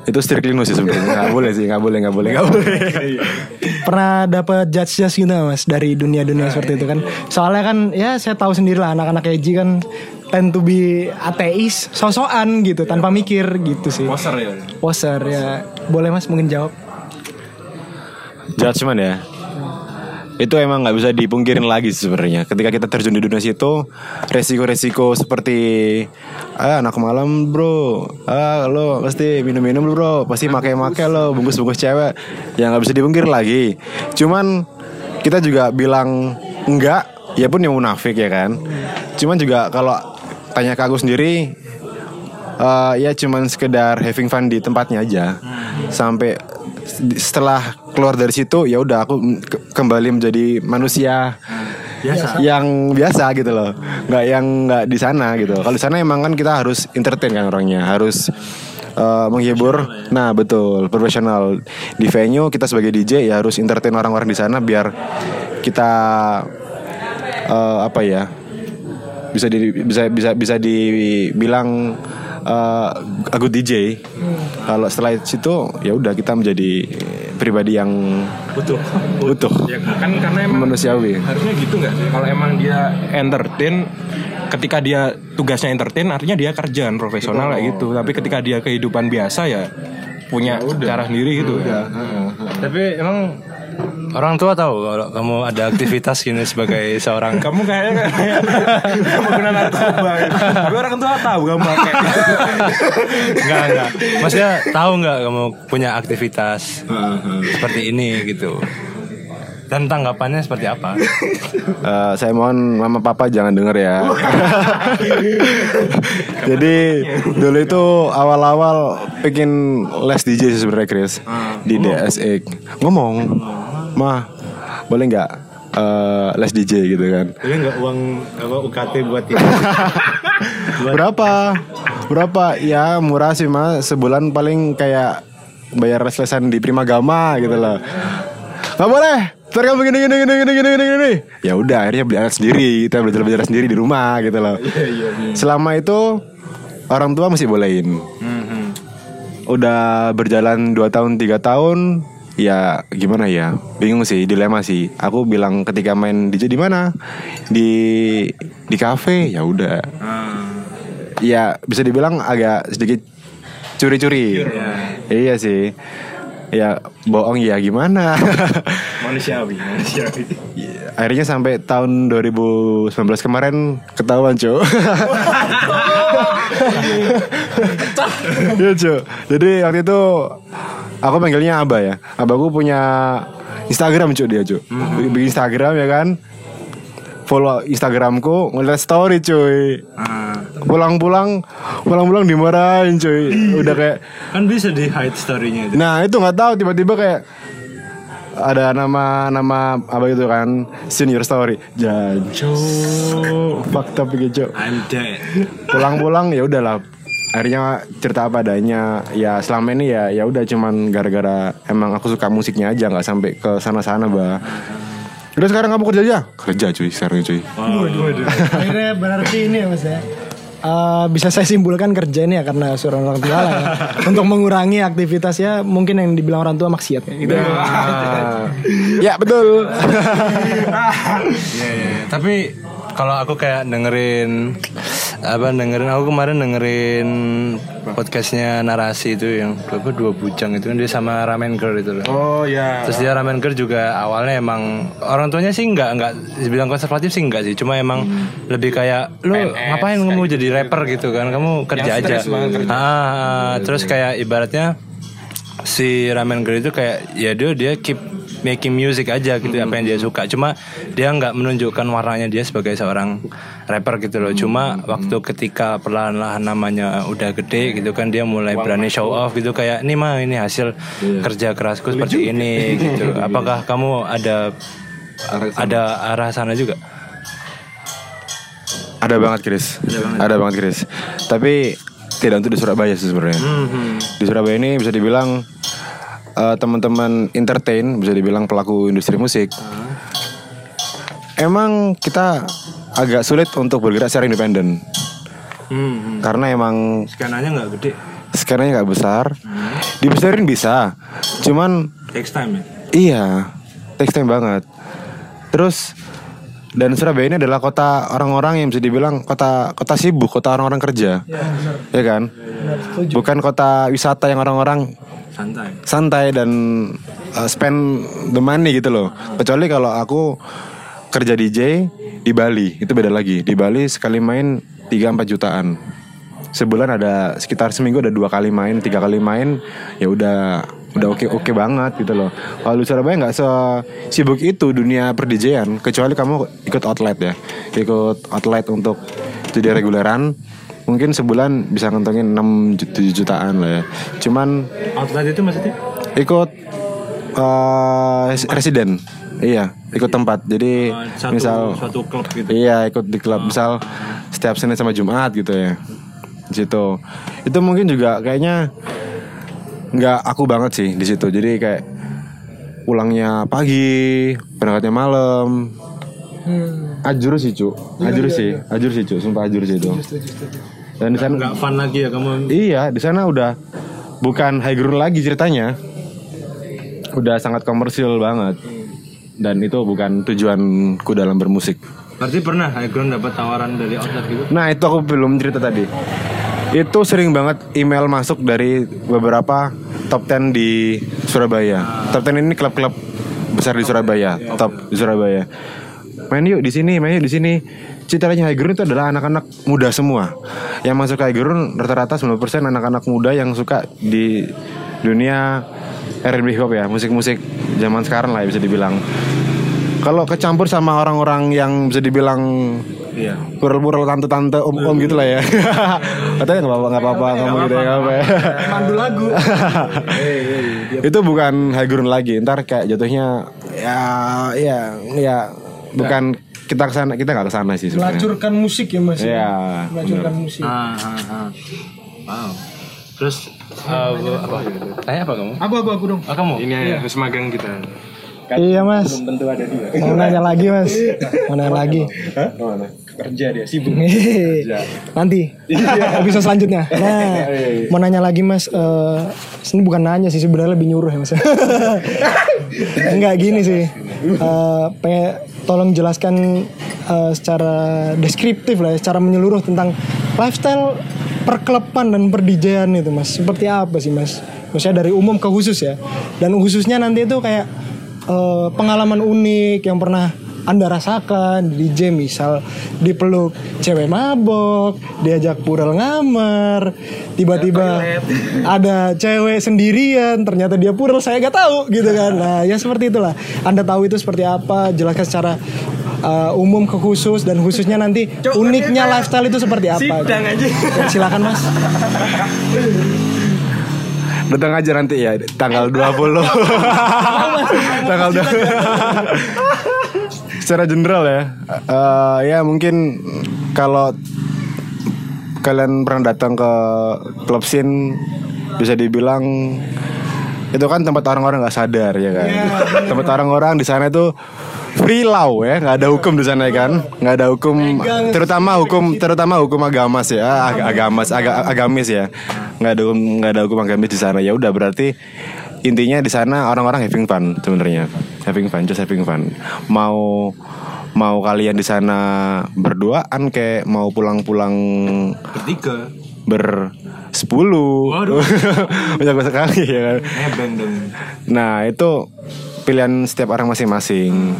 Itu strictly no sih sebenarnya. Nggak boleh sih, nggak boleh, nggak boleh, nggak boleh. Pernah dapat judge judge gitu mas dari dunia-dunia seperti itu kan? Soalnya kan ya saya tahu sendiri lah anak-anak Eji kan tend to be ateis, sosokan gitu tanpa mikir gitu sih. Poser ya. Poser ya. Boleh mas mungkin jawab. Judgement ya. Itu emang nggak bisa dipungkirin lagi sebenarnya. Ketika kita terjun di dunia situ, resiko-resiko seperti ah anak malam bro, ah lo pasti minum-minum bro, pasti make-make lo, bungkus-bungkus cewek, ya nggak bisa dipungkir lagi. Cuman kita juga bilang enggak, ya pun yang munafik ya kan. Cuman juga kalau tanya ke aku sendiri, eh, ya cuman sekedar having fun di tempatnya aja. Sampai setelah keluar dari situ ya udah aku ke- kembali menjadi manusia yang biasa gitu loh. Nggak yang nggak di sana gitu. Kalau di sana emang kan kita harus entertain kan orangnya harus eh, menghibur. Nah betul profesional. Di venue kita sebagai DJ ya harus entertain orang-orang di sana biar kita eh, apa ya bisa di, bisa bisa bisa dibilang uh, aku DJ. Kalau setelah situ ya udah kita menjadi pribadi yang Butuh. utuh, Ya kan karena emang manusiawi. harusnya gitu nggak sih? Kalau emang dia entertain, ketika dia tugasnya entertain, artinya dia kerjaan profesional kayak gitu. Tapi ketika dia kehidupan biasa ya punya cara sendiri gitu. Tapi emang orang tua tahu kalau kamu ada aktivitas gini sebagai seorang Kamu kayaknya kayak pengguna narkoba. gitu. Tapi orang tua tahu kamu pakai. enggak enggak. Maksudnya tahu nggak kamu punya aktivitas seperti ini gitu. Dan tanggapannya seperti apa? Eh, saya mohon mama papa jangan denger ya. Jadi dulu itu awal-awal pengen les DJ sebenarnya Chris di DSX. Ngomong, mah boleh nggak eh, les DJ gitu kan? Ini nggak uang apa UKT buat itu. Berapa? Berapa? Ya murah sih mas. Sebulan paling kayak bayar les-lesan di Primagama gitu loh. Gak boleh. Ntar kamu gini gini gini gini gini gini gini. Ya udah akhirnya beli alat sendiri. Kita belajar belajar sendiri di rumah gitu loh. Selama itu orang tua masih bolehin. Udah berjalan 2 tahun 3 tahun ya gimana ya bingung sih dilema sih aku bilang ketika main DJ di mana di di kafe ya udah ya bisa dibilang agak sedikit curi-curi. Iya sih. Ya bohong ya gimana. Manusiawi, manusiawi. Akhirnya sampai tahun 2019 kemarin ketahuan, Cuk. Iya, Cuk. Jadi waktu itu aku panggilnya Aba ya. Abaku punya Instagram, Cuk dia, Cuk. Bikin Instagram ya kan. Follow Instagramku, ngeliat story, cuy. Pulang-pulang, pulang-pulang dimarahin, cuy. Udah kayak kan bisa di hide story-nya itu. Nah itu nggak tahu tiba-tiba kayak ada nama nama apa itu kan? Senior story. Janjo fucked up gitu I'm dead. pulang-pulang ya udahlah. Akhirnya cerita apa adanya. Ya selama ini ya ya udah cuman gara-gara emang aku suka musiknya aja nggak sampai ke sana-sana bah udah sekarang kamu kerja aja? Kerja cuy. Sekarang cuy. Akhirnya berarti ini ya mas ya. Eh, bisa saya simpulkan kerja ini ya karena suruh orang tua lah ya. Untuk mengurangi aktivitas ya mungkin yang dibilang orang tua maksiat ya gitu. Ah. ya betul iya, iya. Tapi kalau aku kayak dengerin apa dengerin aku kemarin dengerin podcastnya narasi itu yang berapa dua bujang itu kan dia sama Ramen Girl itu loh. Oh ya. Terus dia Ramen Girl juga awalnya emang orang tuanya sih nggak nggak dibilang konservatif sih nggak sih cuma emang lebih kayak lu ngapain kamu jadi rapper gitu kan kamu kerja aja. kerja. Ah, ah, terus kayak ibaratnya si Ramen Girl itu kayak ya dia dia keep making music aja gitu apa yang dia suka. Cuma dia nggak menunjukkan warnanya dia sebagai seorang rapper gitu loh. Cuma waktu ketika perlahan-lahan namanya udah gede gitu kan dia mulai berani show off gitu kayak ini mah ini hasil kerja kerasku seperti ini gitu. Apakah kamu ada ada arah sana juga? Ada banget Chris. Ada banget, Chris. Tapi tidak untuk di Surabaya sih sebenarnya. Di Surabaya ini bisa dibilang eh, teman-teman entertain, bisa dibilang pelaku industri musik. emang kita agak sulit untuk bergerak secara independen. Hmm, hmm. karena emang Skananya nggak gede. skannya nggak besar. Dibesarin bisa cuman Takes time ya. iya takes time banget. Terus dan Surabaya ini adalah kota orang-orang yang bisa dibilang kota kota sibuk kota orang-orang kerja. Ya kan? Bukan kota wisata yang orang-orang Santai. santai dan uh, spend the money gitu loh. Kecuali kalau aku kerja DJ di Bali, itu beda lagi. Di Bali sekali main 3-4 jutaan. Sebulan ada sekitar seminggu ada dua kali main, tiga kali main, ya udah udah oke oke banget gitu loh. Kalau Surabaya nggak sibuk itu dunia per DJ-an, kecuali kamu ikut outlet ya, ikut outlet untuk jadi reguleran. Mungkin sebulan bisa ngentongin 6 7 jutaan lah ya. Cuman Outlet itu maksudnya? ikut eh residen. Iya ikut tempat. Jadi Uh, satu, misal suatu klub gitu. iya ikut di klub. Misal setiap senin sama jumat gitu ya. Di situ itu mungkin juga kayaknya nggak aku banget sih di situ. Jadi kayak pulangnya pagi berangkatnya malam ajur sih cu ajur sih ajur sih cu sumpah ajur sih itu dan di sana Nggak fun lagi ya kamu. Iya, di sana udah bukan high ground lagi ceritanya. Udah sangat komersil banget. Dan itu bukan tujuanku dalam bermusik. Berarti pernah Highground dapat tawaran dari outlet gitu? Nah, itu aku belum cerita tadi. Itu sering banget email masuk dari beberapa top 10 di Surabaya. Top 10 ini klub-klub besar di Surabaya, top di Surabaya. Main yuk di sini, main yuk di sini. Ceritanya High Ground itu adalah anak-anak muda semua. Yang masuk ke High Ground rata-rata 90% anak-anak muda yang suka di dunia R&B hip hop ya, musik-musik zaman sekarang lah ya bisa dibilang. Kalau kecampur sama orang-orang yang bisa dibilang Iya. Pural-pural tante-tante om-om gitu lah ya Katanya gak apa-apa Gak apa-apa ngomong gitu ya apa-apa ya. Mandu lagu. Itu bukan high ground lagi Ntar kayak jatuhnya Ya Ya Ya Bukan Kita ke sana Kita gak ke sana sih sebenarnya Melacurkan musik ya mas. Iya Melacurkan musik. Ah, ah, ah. Wow. Terus uh, apa? Tanya apa kamu? Aku aku aku dong. Ah, kamu? Ini ya harus magang kita. Iya mas. tentu ada dia. Mau nanya lagi mas. Mau nanya lagi. Kerja dia sibuk. Nanti episode selanjutnya. Nah, mau nanya lagi mas. eh ini bukan nanya sih sebenarnya lebih nyuruh ya mas. Enggak gini sih. Eh, pengen tolong jelaskan eh, secara deskriptif lah, ya, secara menyeluruh tentang lifestyle perkelepan dan perdijean itu mas. Seperti apa sih mas? Maksudnya dari umum ke khusus ya. Dan khususnya nanti itu kayak eh, pengalaman unik yang pernah anda rasakan di DJ misal dipeluk cewek mabok, diajak pural ngamer, tiba-tiba ada cewek sendirian, ternyata dia pural saya nggak tahu gitu kan. Nah ya seperti itulah. Anda tahu itu seperti apa? Jelaskan secara uh, umum ke khusus dan khususnya nanti uniknya lifestyle itu seperti apa? Ya, silakan mas. Datang aja nanti ya Tanggal 20 Tanggal 20 Secara general ya? Eh, Ya mungkin Kalau Kalian pernah datang ke Klub scene Bisa dibilang Itu kan tempat orang-orang nggak sadar ya kan? Tempat orang-orang di sana itu Free law ya. Nggak ada hukum di sana ya kan? Nggak ada hukum terutama hukum terutama hukum agamas ya. Ag- agamas aga- agamis ya. Nggak ada hukum nggak ada hukum agamis di sana. Ya udah berarti intinya di sana orang-orang having fun sebenarnya having fun just having fun. Mau mau kalian di sana berduaan kayak mau pulang-pulang Bertiga. ber sepuluh banyak banget sekali ya kan? Nebeng dong. Nah itu pilihan setiap orang masing-masing.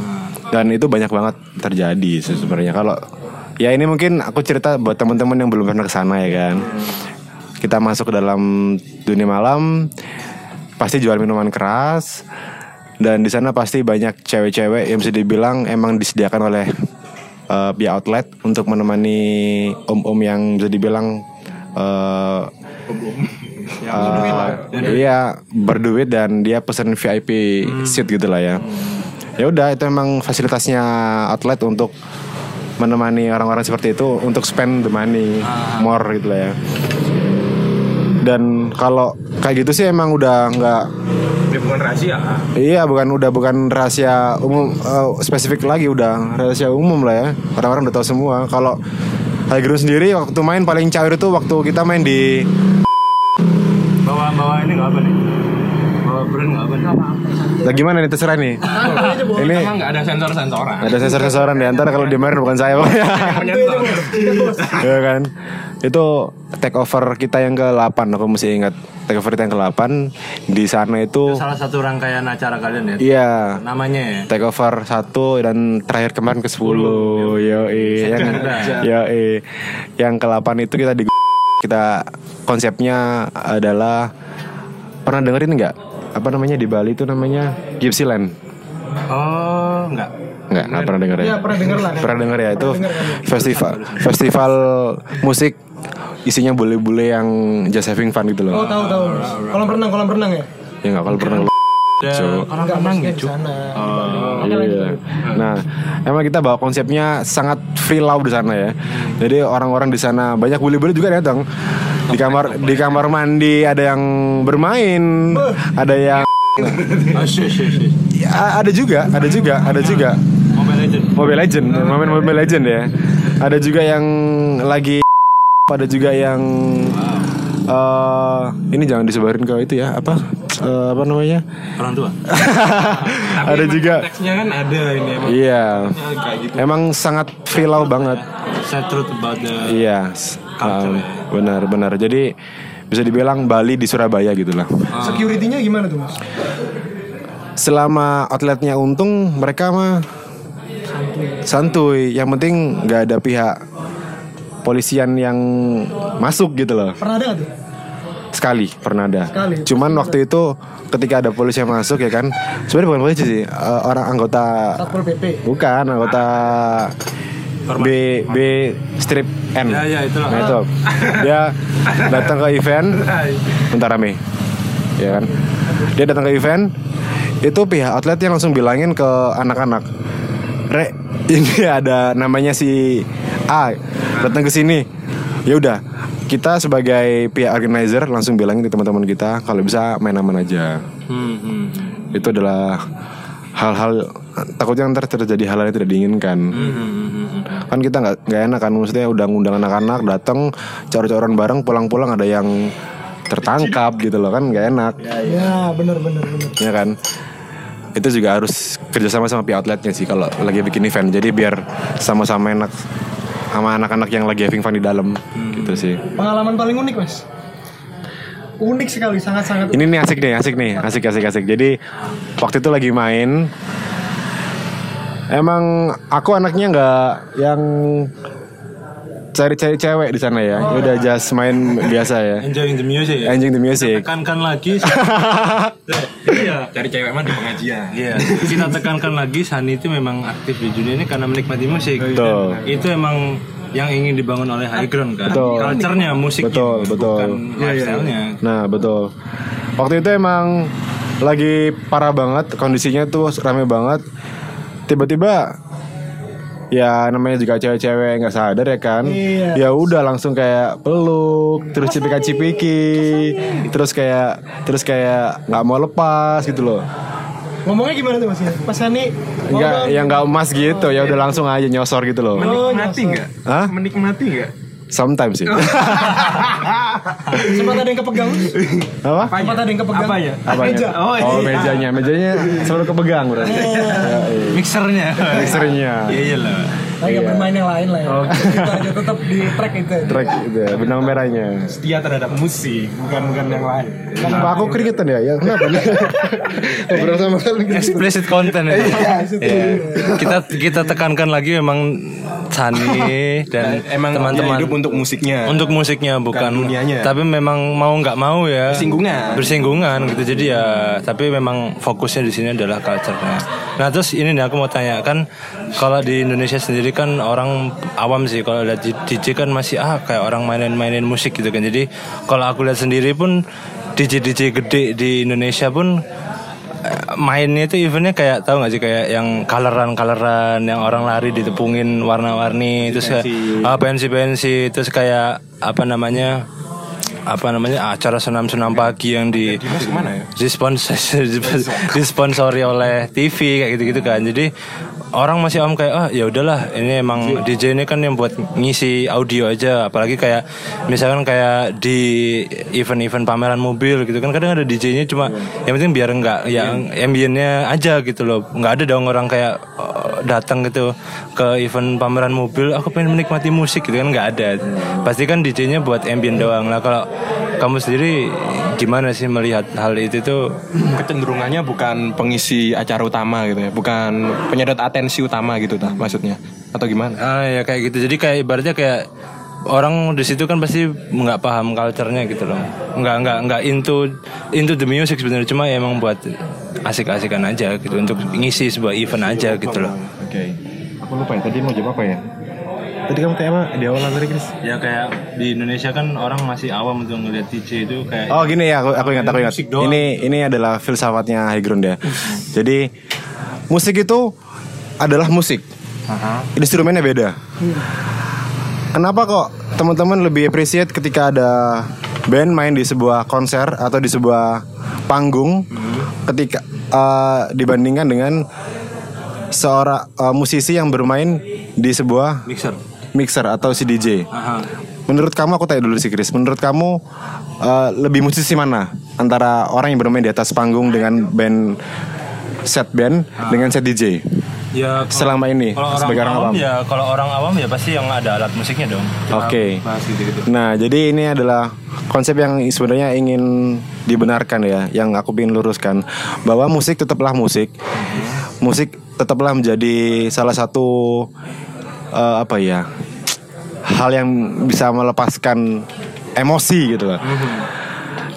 Dan itu banyak banget terjadi sebenarnya. Kalau ya ini mungkin aku cerita buat teman-teman yang belum pernah ke sana ya kan? Kita masuk ke dalam dunia malam pasti jual minuman keras dan di sana pasti banyak cewek-cewek yang bisa dibilang emang disediakan oleh eh, pihak outlet untuk menemani om-om yang bisa dibilang eh, Eh, iya berduit dan dia pesen VIP seat gitu lah ya. Ya udah itu emang fasilitasnya outlet untuk menemani orang-orang seperti itu untuk spend the money more gitu lah ya. Dan kalau kayak gitu sih emang udah nggak Bukan rahasia. Iya bukan udah bukan rahasia umum eh, spesifik lagi udah rahasia umum lah ya orang-orang udah tahu semua kalau Ground sendiri waktu main paling cair itu waktu kita main di Bawa bawa ini nggak apa nih? Brand nggak apa? Lah gimana nih terserah nih. Ini Emang nggak ada sensor-sensoran. ada sensor-sensoran di antara kalau dia main bukan saya pokoknya. ya kan? Itu take over kita yang ke-8 aku masih ingat take over kita yang ke-8 di sana itu Salah satu rangkaian acara kalian ya? iya. Namanya ya? take over satu dan terakhir kemarin ke 10 yo yang yo yang ke 8 itu kita di kita konsepnya adalah pernah dengerin nggak apa namanya di Bali itu namanya Gypsyland Oh, enggak. nggak nggak pernah denger ya Iya pernah denger lah. pernah denger ya itu festival festival musik isinya bule-bule yang just having fun gitu Oh loh tahu tahu. Kolam renang kolam renang ya. ya nggak kalau pernah Ada orang renang maksudnya gitu. di sana. Iya. Nah, emang kita bawa konsepnya sangat free love di sana ya. Jadi orang-orang di sana banyak bule-bule juga datang. Di kamar di kamar mandi ada yang bermain, ada yang Oh, ya, ada juga, ada juga, ada juga. Mobile Legend. Mobile Legend, main Mobile Legend ya. Ada juga yang lagi ada juga yang eh ini jangan disebarin ke itu ya, apa? Eh, apa namanya? Orang tua. ada juga Konteksnya kan ada ini emang. Iya. Kayak gitu. Emang sangat love banget. Saya truth about the Iya, um, benar benar. Jadi bisa dibilang Bali di Surabaya gitu lah. Security-nya gimana tuh mas? Selama outletnya untung, mereka mah santuy. Yang penting nggak ada pihak polisian yang masuk gitu loh. Pernah ada tuh? Sekali pernah ada. Sekali. Cuman waktu itu ketika ada polisi yang masuk ya kan, sebenarnya bukan polisi sih, eh, orang anggota Satpol PP. Bukan anggota B B strip N. Ya, ya, itulah. Nah, itu. Dia datang ke event bentar rame. Ya kan. Dia datang ke event itu pihak outlet yang langsung bilangin ke anak-anak. Re, ini ada namanya si A datang ke sini. Ya udah, kita sebagai pihak organizer langsung bilangin ke teman-teman kita kalau bisa main aman aja. Hmm, hmm. itu adalah hal-hal takutnya ntar terjadi hal-hal yang tidak diinginkan. Kan kita nggak nggak enak kan maksudnya udah ngundang anak-anak datang cor-coran bareng pulang-pulang ada yang tertangkap gitu loh kan nggak enak. Ya benar benar benar. ya kan? Itu juga harus kerjasama sama pihak outletnya sih kalau lagi bikin event. Jadi biar sama-sama enak sama anak-anak yang lagi having fun di dalam gitu sih Pengalaman paling unik mas. Unik sekali sangat sangat. ini nih asik nih asik nih asik asik asik jadi waktu itu lagi main emang aku anaknya nggak yang cari-cari cewek di sana ya udah just main biasa ya Enjoying the music ya. enjoying the music Tekankan lagi. Iya. Cari cewek mah di pengajian. Iya, kita tekankan lagi Sani itu memang aktif di dunia ini karena menikmati musik. Betul. Itu emang yang ingin dibangun oleh High Ground kan. Betul. Culture-nya musiknya, Betul, betul. bukan lifestyle-nya. Nah betul Waktu itu emang Lagi parah banget Kondisinya tuh rame banget Tiba-tiba Ya namanya juga cewek-cewek nggak sadar ya kan Iya. Ya udah langsung kayak peluk Terus cipika-cipiki Terus kayak Terus kayak nggak mau lepas gitu loh Ngomongnya gimana tuh mas? Pas Hani Enggak, yang nggak emas gitu ya udah langsung aja nyosor gitu loh. Menikmati nggak? Hah? Menikmati nggak? Sometimes sih. sempat ada yang kepegang. Apa? Sempat ada yang kepegang. Apanya? Apanya? Meja. Oh, Oh, mejanya, mejanya selalu kepegang berarti. Mixernya. Mixernya. Iya iya lah. Tapi nggak bermain yang lain lah ya. Itu aja tetap di track itu. Track itu ya, benang merahnya. Setia terhadap musik, bukan bukan yang lain. Kan aku keringetan ya? Ya kenapa nih? Ngobrol sama kalian. Explicit content ya. Iya. Kita kita tekankan lagi memang Sani dan Emang teman-teman hidup untuk musiknya. untuk musiknya bukan dunianya. tapi memang mau nggak mau ya. Bersinggungan. bersinggungan gitu. Jadi ya tapi memang fokusnya di sini adalah culture-nya. Nah terus ini nih aku mau tanya kan kalau di Indonesia sendiri kan orang awam sih. Kalau lihat DJ kan masih ah kayak orang mainin-mainin musik gitu kan. Jadi kalau aku lihat sendiri pun DJ DJ gede di Indonesia pun mainnya itu eventnya kayak tahu nggak sih kayak yang coloran coloran yang orang lari ditepungin warna-warni terus kayak ah pensi pensi terus kayak apa namanya apa namanya acara senam-senam pagi yang di ya? disponsori oleh TV kayak gitu-gitu kan. Jadi orang masih om kayak ah ya udahlah ini emang DJ ini kan yang buat ngisi audio aja. Apalagi kayak misalkan kayak di event-event pameran mobil gitu kan kadang ada DJ-nya cuma yang penting biar enggak yang ambiennya aja gitu loh. Nggak ada dong orang kayak eh, datang gitu ke event pameran mobil aku pengen menikmati musik gitu kan nggak ada. Pasti kan DJ-nya buat ambien doang. Lah kalau kamu sendiri gimana sih melihat hal itu tuh Kecenderungannya bukan pengisi acara utama gitu ya, bukan penyedot atensi utama gitu tah maksudnya atau gimana? Ah ya kayak gitu. Jadi kayak ibaratnya kayak orang di situ kan pasti nggak paham culture-nya gitu loh. Nggak nggak nggak into into the music sebenarnya cuma ya emang buat asik-asikan aja gitu untuk ngisi sebuah event aja gitu loh. Oke. Aku lupa ya tadi mau jawab apa ya? Tadi kamu kayak apa di awal tadi Chris? Ya kayak di Indonesia kan orang masih awam untuk ngeliat DJ itu kayak Oh gini ya, aku, aku ingat, aku ingat. Ini ini adalah filsafatnya High Ground ya. Jadi musik itu adalah musik. Instrumennya beda. Kenapa kok teman-teman lebih appreciate ketika ada band main di sebuah konser atau di sebuah panggung ketika eh, dibandingkan dengan seorang eh, musisi yang bermain di sebuah mixer. Mixer atau si DJ. Aha. Menurut kamu aku tanya dulu sih Chris. Menurut kamu eh, lebih musisi mana antara orang yang bermain di atas panggung dengan band set band dengan set DJ? Ya kalau- Selama ini, kalau orang sebagai orang awam, awam. ya kalau orang awam ya pasti yang ada alat musiknya dong. Oke. gitu-gitu. Nah, jadi ini adalah konsep yang sebenarnya ingin dibenarkan ya, yang aku ingin luruskan bahwa musik tetaplah musik. Musik tetaplah menjadi salah satu eh, apa ya? hal yang bisa melepaskan emosi gitu loh.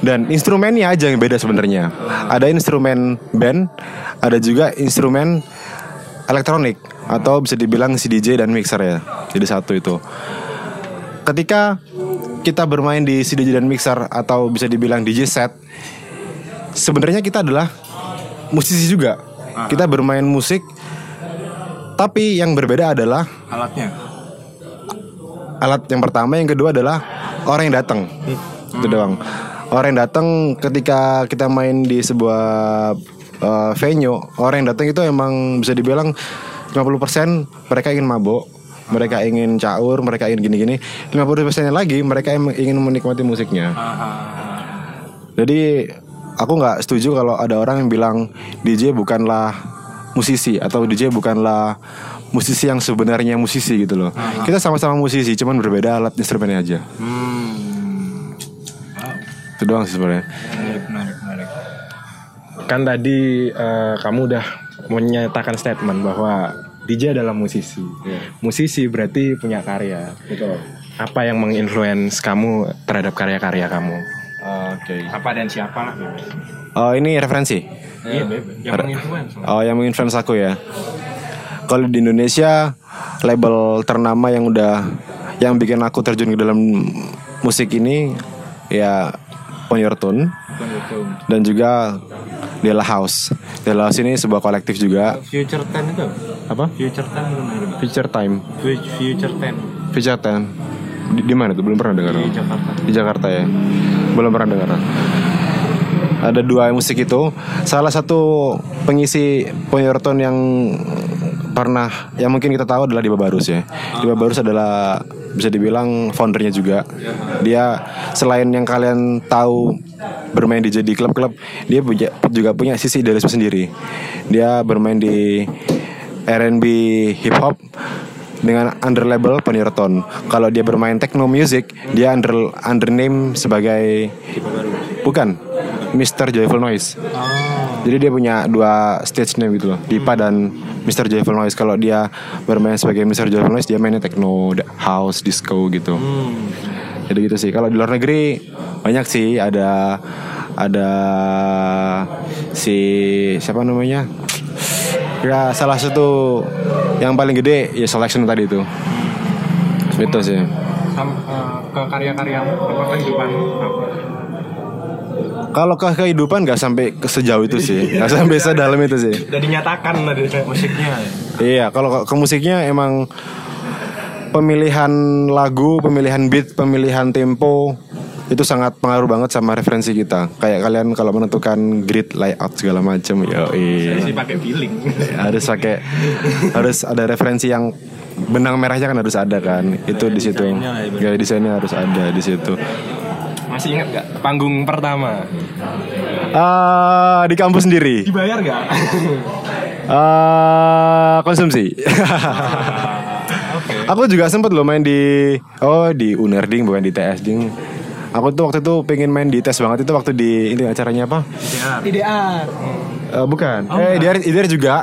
Dan instrumennya aja yang beda sebenarnya. Ada instrumen band, ada juga instrumen elektronik atau bisa dibilang si DJ dan mixer ya. Jadi satu itu ketika kita bermain di CD dan mixer atau bisa dibilang DJ set, sebenarnya kita adalah musisi juga. Kita bermain musik, tapi yang berbeda adalah Alatnya. alat yang pertama, yang kedua adalah orang yang datang. Itu doang. Orang yang datang ketika kita main di sebuah uh, venue, orang yang datang itu emang bisa dibilang 50% mereka ingin mabok, mereka ingin caur, mereka ingin gini-gini. 50% lagi mereka ingin menikmati musiknya. Jadi aku nggak setuju kalau ada orang yang bilang DJ bukanlah musisi atau DJ bukanlah musisi yang sebenarnya musisi gitu loh. Kita sama-sama musisi, cuman berbeda alat instrumennya aja. Itu doang sih sebenarnya. Menarik, menarik, menarik. Kan tadi eh, kamu udah menyatakan statement bahwa DJ adalah musisi. Musisi berarti punya karya. Betul. Apa yang menginfluence kamu terhadap karya-karya kamu? Oke. Apa dan siapa? Oh ini referensi. Iya, yang menginfluence. Oh yang menginfluence aku ya. Kalau di Indonesia label ternama yang udah yang bikin aku terjun ke dalam musik ini ya On Your Tune dan juga Dela House. Dela House ini sebuah kolektif juga. Future Ten itu Apa? Future belum dengar. Future Time. Fu- Future Ten Future Time. Di, di mana tuh? Belum pernah dengar. di Jakarta. Di Jakarta ya. Belum pernah dengar. Ada dua musik itu. Salah satu pengisi Ponyorton yang pernah yang mungkin kita tahu adalah Diba Barus ya. Diba Barus adalah bisa dibilang foundernya juga. Dia selain yang kalian tahu bermain di jadi klub-klub, dia juga punya sisi idealisme sendiri. Dia bermain di R&B hip hop dengan under label Ponyorton. Kalau dia bermain techno music, dia under under name sebagai bukan Mr. Joyful Noise. Jadi dia punya dua stage name gitu loh, Dipa dan Mr. Joyful Noise. Kalau dia bermain sebagai Mr. Joyful Noise, dia mainnya techno, house, disco gitu. Jadi gitu sih. Kalau di luar negeri banyak sih ada ada si siapa namanya? Ya salah satu yang paling gede ya selection tadi itu. Itu sih. ke karya-karyamu, apa kehidupan Kalau ke kehidupan nggak sampai ke sejauh itu sih, nggak sampai sedalam itu sih. Udah dinyatakan tadi musiknya. Iya, kalau ke- ke musiknya emang pemilihan lagu, pemilihan beat, pemilihan tempo itu sangat pengaruh banget sama referensi kita. Kayak kalian kalau menentukan grid layout segala macam, ya Sih pakai feeling. harus pakai harus ada referensi yang benang merahnya kan harus ada kan. Itu di situ. Gaya desainnya harus ada di situ. Masih ingat gak panggung pertama? Ah, di kampus sendiri. Dibayar gak? Ah, konsumsi. Aku juga sempet loh main di oh di Unerding bukan di TS ding. Aku tuh waktu itu pengen main di tes banget itu waktu di ini acaranya apa? IDR. Eh, bukan. eh IDR, IDR juga.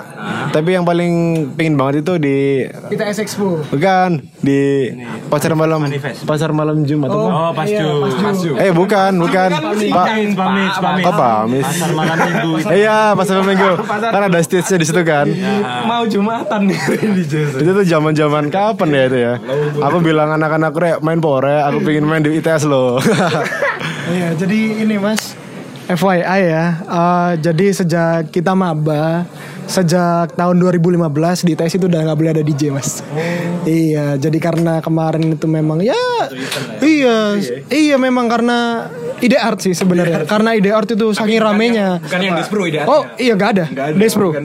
Tapi yang paling pengen banget itu di ITS Expo. bukan di pasar malam pasar malam Jumat apa? Oh, pas Iya, Jul. pas Jul. Eh bukan, bukan. Pak Pamit, pamit, pamit. apa? Pasar malam minggu. Iya, pasar malam minggu. Kan ada stage-nya di situ kan. Mau jumatan nih di. Itu tuh zaman-zaman kapan ya itu ya? Aku bilang anak-anak rek main pore, aku pengen main di ITS loh. Iya, jadi ini Mas FYI ya. eh, jadi sejak kita maba, sejak tahun 2015 di ITS itu udah nggak boleh ada DJ Mas. Iya, jadi karena kemarin itu memang ya, iya, iya memang karena ide art sih sebenarnya. Karena ide art itu saking ramenya. Bukan yang dispro ide Oh iya gak ada, Despro.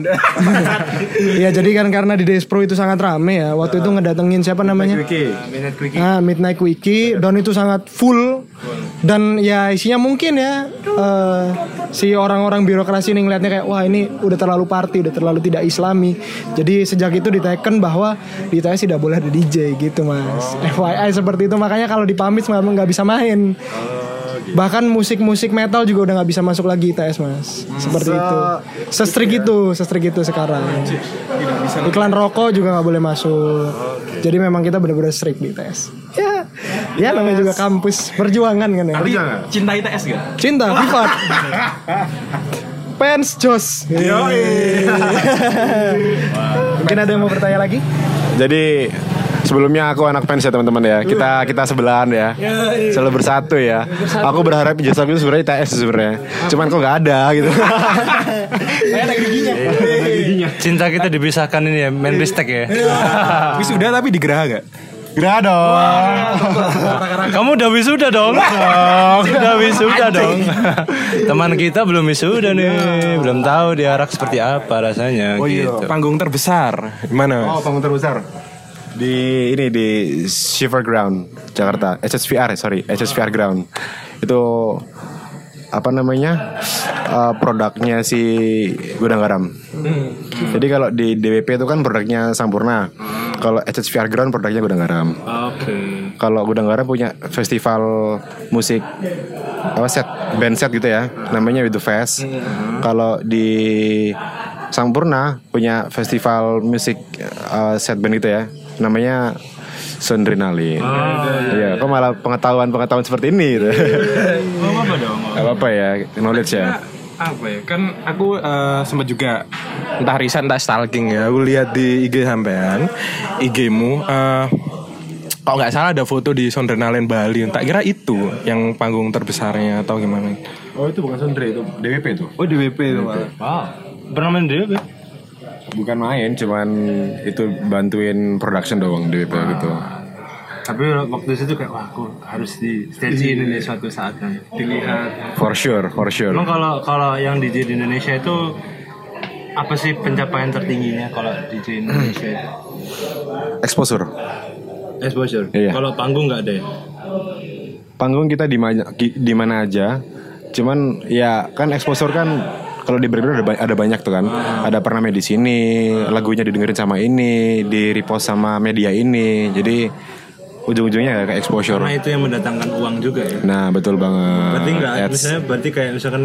Iya jadi kan karena di Despro itu sangat rame ya. Waktu itu ngedatengin siapa namanya? Ah Midnight Quickie dan itu sangat full dan ya isinya mungkin ya eh, si orang-orang birokrasi ini ngeliatnya kayak wah ini udah terlalu party, udah terlalu tidak islami. Jadi sejak itu diteken bahwa di ITS tidak boleh ada DJ gitu mas. FYI seperti itu makanya kalau dipamit nggak bisa main. Bahkan musik-musik metal juga udah nggak bisa masuk lagi ITS mas. Seperti itu. Sestrik itu Sestrik itu sekarang. Iklan rokok juga nggak boleh masuk. Jadi memang kita benar-benar strict di ITS Ya. Ya namanya juga kampus Perjuangan kan ya. Tapi cinta ITS gak? Cinta Vivat. Fans Jos. Mungkin ada yang mau bertanya lagi? Jadi sebelumnya aku anak fans ya teman-teman ya. Kita kita sebelahan ya. Selalu bersatu ya. Aku berharap jasa itu sebenarnya ITS sebenarnya. Cuman kok nggak ada gitu. Cinta kita dipisahkan ini ya, main ristek ya. Wisuda tapi di Geraha gak? Gerah dong. Kamu udah wisuda dong. Udah wisuda dong. Teman kita belum wisuda nih, belum tahu diarak seperti apa rasanya Oh iya, gitu. panggung terbesar. Gimana? Oh, panggung terbesar. Di ini di Shiver Ground Jakarta. HSVR sorry, HSVR Ground. Itu apa namanya eh, produknya si Gudang Garam. Jadi kalau di DWP itu kan produknya Sampurna. Kalau HSVR Ground produknya Gudang Garam. Oke. Kalau Gudang Garam punya festival musik apa set band set gitu ya, namanya With The Fest. Kalau di Sampurna punya festival musik uh, set band gitu ya, namanya Sondrinalin. Iya, kok malah pengetahuan-pengetahuan seperti ini gitu. Oh, apa dong? Gak apa-apa ya, knowledge ya. apa ya kan aku eh, sempat juga entah riset entah stalking ya aku lihat di IG sampean IG-mu eh, kalau nggak salah ada foto di Sondrenalen Bali tak kira itu yang panggung terbesarnya atau gimana Oh itu bukan Sondre, itu DWP itu. oh DWP itu Wow. Pernah main dia, Be? Bukan main, cuman itu bantuin production doang DWP gitu. Tapi waktu itu kayak wah aku harus di stage ini nih suatu saat kan dilihat. For sure, for sure. Emang kalau kalau yang DJ di Indonesia itu apa sih pencapaian tertingginya kalau DJ Indonesia itu? Exposure. Exposure. Iya. Kalau panggung nggak ada ya? panggung kita di mana di mana aja cuman ya kan exposure kan kalau di Breakdown ada, ba- ada banyak tuh kan. Ada pernah di sini lagunya didengerin sama ini di repost sama media ini. Jadi ujung-ujungnya ya ke exposure. Karena itu yang mendatangkan uang juga ya. nah betul banget. Berarti enggak, Ads. misalnya berarti kayak misalkan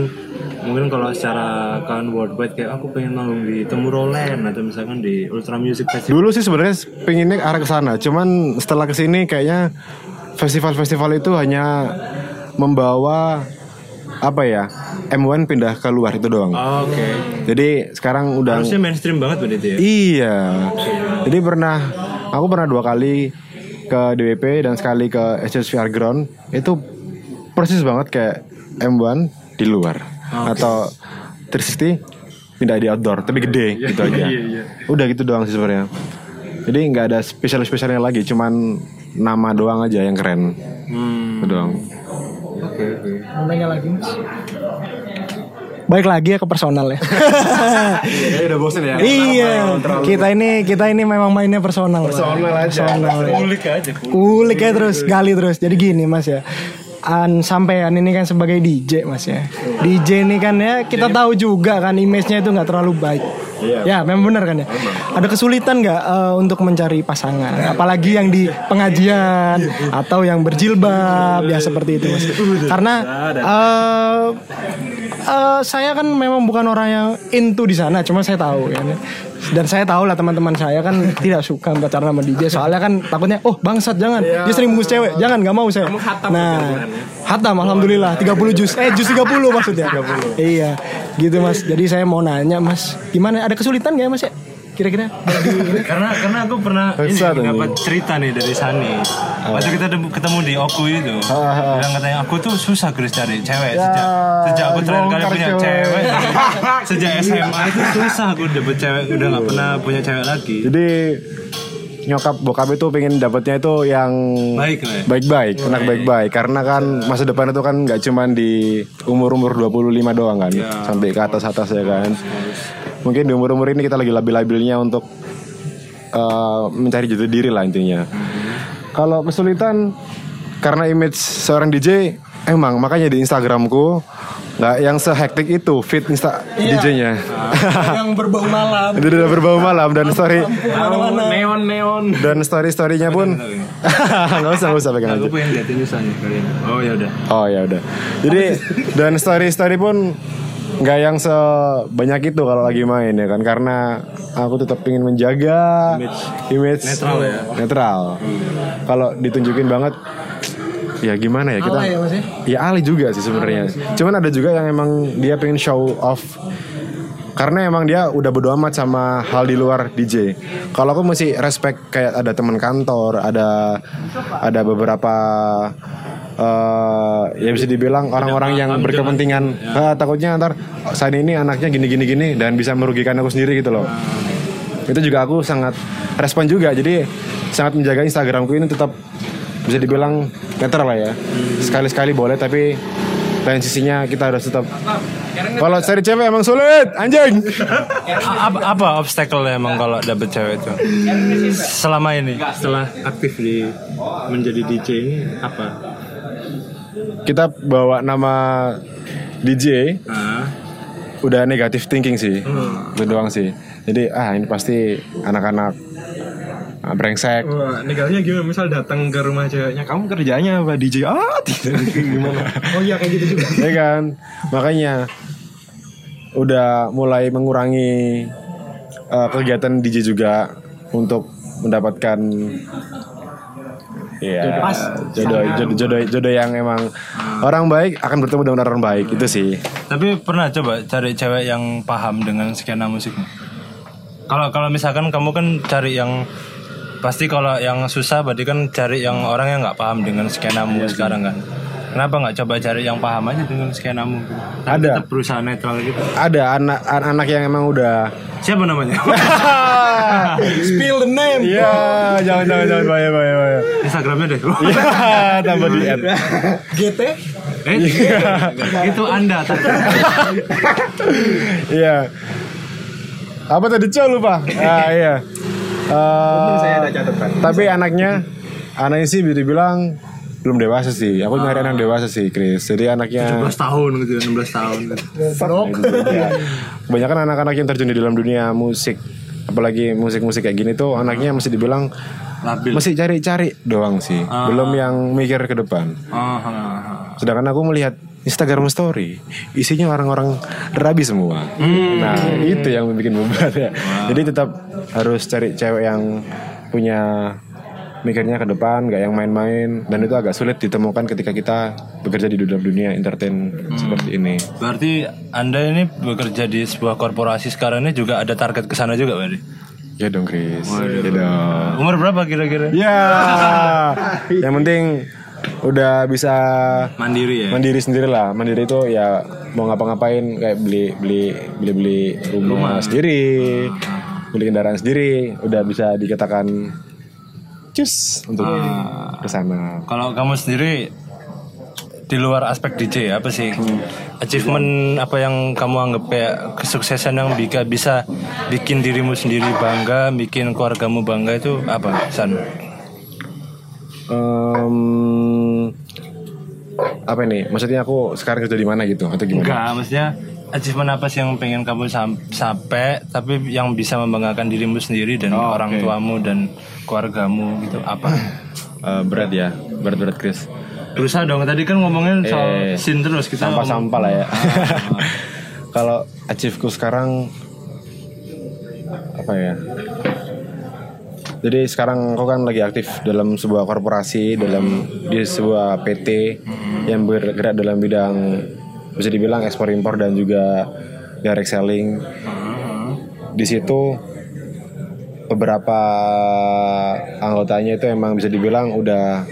mungkin kalau secara kan worldwide kayak aku pengen manggung di Tomorrowland atau misalkan di Ultra Music Festival. dulu sih sebenarnya pengennya arah ke sana. Cuman setelah ke sini kayaknya festival-festival itu hanya membawa apa ya M1 pindah keluar itu doang Oh, Oke. jadi sekarang udah Harusnya mainstream banget berarti ya. Iya. Jadi pernah aku pernah dua kali ke DWP dan sekali ke HSVR Ground itu persis banget kayak M1 di luar atau 360 pindah di outdoor tapi gede gitu aja. Udah gitu doang sih sebenarnya. Jadi nggak ada spesial spesialnya lagi, cuman nama doang aja yang keren. Hmm. Itu doang. Oke. Mau nanya lagi mas? Baik lagi ya ke personal ya. Kayaknya udah bosen ya. iya. Kita ini kita ini memang mainnya personal. Personal aja. Kulik aja. Kulik ya terus, gali terus. Jadi gini mas ya. An sampean ini kan sebagai DJ mas ya. DJ ini kan ya kita tahu juga kan image-nya itu nggak terlalu baik. Ya memang benar kan ya. Ada kesulitan nggak eh, untuk mencari pasangan, apalagi yang di pengajian atau yang berjilbab ya seperti itu mas. Karena eh, eh, saya kan memang bukan orang yang into di sana, cuma saya tahu ya. Dan saya tahu lah teman-teman saya kan tidak suka pacaran sama DJ soalnya kan takutnya oh bangsat jangan dia sering bungkus cewek jangan nggak mau saya. Nah, hatam alhamdulillah 30 jus eh jus 30 maksudnya. Iya, gitu Mas. Jadi saya mau nanya Mas, gimana ada kesulitan nggak ya Mas ya? Kira-kira karena karena aku pernah ini dapat cerita nih dari Sani. Waktu kita ketemu di Oku itu, bilang katanya aku tuh susah Chris cari cewek sejak sejak aku terakhir kali punya cewek. sejak SMA itu susah aku dapet cewek udah nggak pernah punya cewek lagi. Jadi nyokap bokap itu pengen dapetnya itu yang Baik lah. ya. baik-baik, anak baik-baik karena kan masa depan itu kan nggak cuman di umur-umur 25 doang kan, sampai ke atas-atas ya kan. Mungkin di umur-umur ini kita lagi labil-labilnya untuk eh, mencari jati diri lah intinya. Kalau kesulitan karena image seorang DJ emang makanya di Instagramku nggak yang sehektik itu fit Insta DJ-nya. yang berbau malam? Itu udah berbau malam dan story neon neon. dan story storynya pun nggak usah nggak usah pegang aja Aku pengen liatin. Oh ya udah. oh ya udah jadi dan story story pun nggak yang sebanyak itu kalau lagi main ya kan? Karena aku tetap ingin menjaga image, Netral ya. netral. Kalau ditunjukin banget ya gimana ya kita? Alay ya, Mas ya? ya alay juga sih sebenarnya. Cuman ada juga yang emang dia pengen show off. Karena emang dia udah bodo amat sama hal di luar DJ. Kalau aku masih respect kayak ada teman kantor, ada ada beberapa eh ya bisa dibilang orang-orang yang berkepentingan. Ah, takutnya ntar saat ini anaknya gini gini gini dan bisa merugikan aku sendiri gitu loh. Itu juga aku sangat respon juga. Jadi sangat menjaga Instagramku ini tetap bisa dibilang netral lah ya. Sekali-sekali boleh tapi lain sisinya kita harus tetap kalau cari cewek emang sulit anjing apa, apa obstacle emang kalau dapet cewek itu? Selama ini, setelah aktif di menjadi DJ ini apa? Kita bawa nama DJ Ah, udah negatif thinking sih itu doang sih jadi ah ini pasti anak-anak ah, brengsek Wah, negalnya gimana? Misal datang ke rumah ceweknya, kamu kerjanya apa DJ? Ah, tidak gimana? Oh iya kayak gitu juga. ya kan makanya udah mulai mengurangi eh, kegiatan DJ juga untuk mendapatkan ya jodoh, jodoh jodoh jodoh yang emang orang baik akan bertemu dengan orang baik itu sih tapi pernah coba cari cewek yang paham dengan skena musikmu? Kalau kalau misalkan kamu kan cari yang pasti kalau yang susah berarti kan cari yang orang yang nggak paham dengan skenamu sekarang kan. Kenapa nggak coba cari yang paham aja dengan skenamu? Tapi Ada. tetap berusaha netral gitu. ada anak anak yang emang udah Siapa namanya? Spill the name. Iya, jangan jangan jangan bahaya bahaya bahaya. Instagramnya deh. Iya, tambah di add. GT. Eh, itu anda tadi. Iya. Apa tadi cow lupa? Ah iya. Eh, Saya ada catatan. Tapi anaknya, anaknya sih bisa dibilang belum dewasa sih. Aku nyari anak dewasa sih, Chris. Jadi anaknya 16 tahun gitu, 16 tahun. Gitu. ya, kebanyakan anak-anak yang terjun di dalam dunia musik, apalagi musik-musik kayak gini tuh anaknya masih dibilang Labil. masih cari-cari doang sih. Belum yang mikir ke depan. Ah, ah, ah. Sedangkan aku melihat Instagram story isinya orang-orang rabi semua. Nah itu yang bikin beban ya. Jadi tetap harus cari cewek yang punya mikirnya ke depan, gak yang main-main dan itu agak sulit ditemukan ketika kita bekerja di dalam dunia entertain seperti ini. Berarti anda ini bekerja di sebuah korporasi sekarang ini juga ada target ke sana juga berarti? Ya dong Chris. Ya dong. Umur berapa kira-kira? Ya. yang penting udah bisa Mandiri ya. mandiri sendiri lah mandiri itu ya mau ngapa-ngapain kayak beli beli beli beli rumah, sendiri beli kendaraan sendiri udah bisa dikatakan cus untuk ke sana Kalau kamu sendiri di luar aspek DJ apa sih achievement apa yang kamu anggap kayak kesuksesan yang bisa bisa bikin dirimu sendiri bangga, bikin keluargamu bangga itu apa San? Em, apa nih? Maksudnya aku sekarang kerja di mana gitu atau gimana? Enggak, maksudnya achievement apa sih yang pengen kamu sam- sampai tapi yang bisa membanggakan dirimu sendiri dan Oh, orang oke. tuamu dan keluargamu gitu apa? Eh, berat ya, berat-berat Chris. Berusaha dong tadi kan ngomongin soal Eh, scene terus kita ngomong- Sampah-sampah lah ya. Kalau achieveku sekarang apa ya? Jadi sekarang aku kan lagi aktif dalam sebuah korporasi, dalam di sebuah PT yang bergerak dalam bidang bisa dibilang ekspor impor dan juga direct selling. Di situ beberapa anggotanya itu emang bisa dibilang udah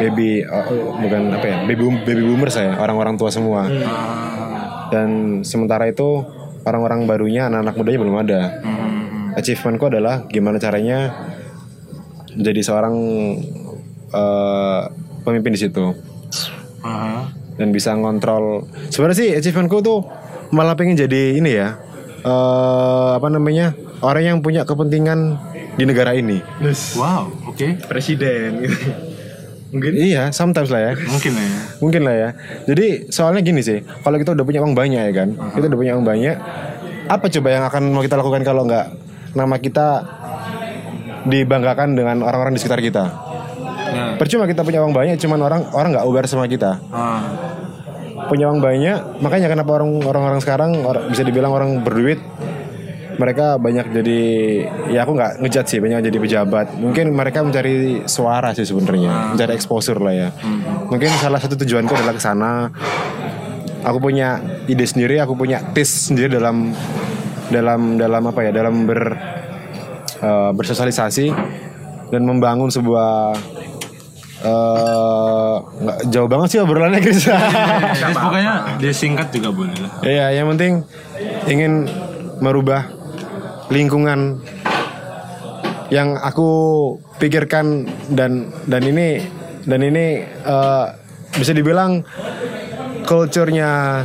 baby oh, bukan apa ya baby baby boomer saya orang-orang tua semua dan sementara itu orang-orang barunya anak-anak mudanya belum ada achievementku adalah gimana caranya menjadi seorang eh, pemimpin di situ. Dan bisa ngontrol. Sebenarnya sih achievementku tuh malah pengen jadi ini ya eh apa namanya orang yang punya kepentingan di negara ini. Wow, oke. Presiden. Gitu. mungkin? Iya sometimes lah ya. Mungkin ya. mungkin lah ya. Jadi soalnya gini sih kalau kita udah punya uang banyak ya kan kita udah punya uang banyak apa coba yang akan mau kita lakukan kalau nggak nama kita dibanggakan dengan orang-orang di sekitar kita Ya. percuma kita punya uang banyak cuman orang orang nggak aware sama kita. Ah. punya uang banyak makanya kenapa orang orang-orang sekarang or- bisa dibilang orang berduit mereka banyak jadi ya aku nggak ngejat sih banyak jadi pejabat. Mungkin mereka mencari suara sih sebenarnya mencari exposure lah ya. Mungkin salah satu tujuanku adalah ke sana. Aku punya ide sendiri aku punya taste sendiri dalam dalam dalam apa ya dalam ber eh, bersosialisasi dan membangun sebuah eh nggak jauh banget sih obrolannya Chris. Terus pokoknya dia singkat juga boleh lah. Iya, yang penting ingin merubah lingkungan yang aku pikirkan dan dan ini dan ini eh, bisa dibilang culture-nya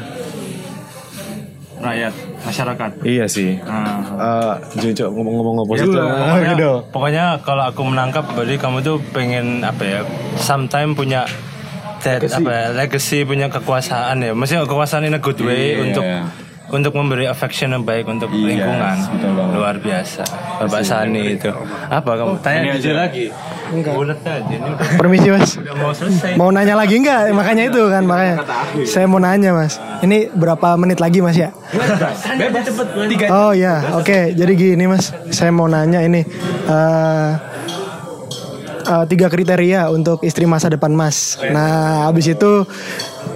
Rakyat, masyarakat. iya sih. Eh, Jojo ngomong-ngomong apa sih? Ya, Ah, pokoknya, gitu. pokoknya kalau aku menangkap berarti kamu tuh pengen apa ya sometime punya that, apa ya, legacy punya kekuasaan ya maksudnya kekuasaan in a good way Iya. untuk untuk memberi affection yang baik untuk lingkungan betul banget. luar biasa Bapak Sani itu apa kamu tanya aja lagi Enggak. bulat aja ini udah, Permisi mas. udah mau selesai Mau nanya lagi nggak? Makanya itu kan makanya. Saya mau nanya mas. Ini berapa menit lagi mas ya? cepet tiga Oh ya, oke. Jadi gini mas, saya mau nanya ini eh eh, tiga kriteria untuk istri masa depan mas. Nah, habis itu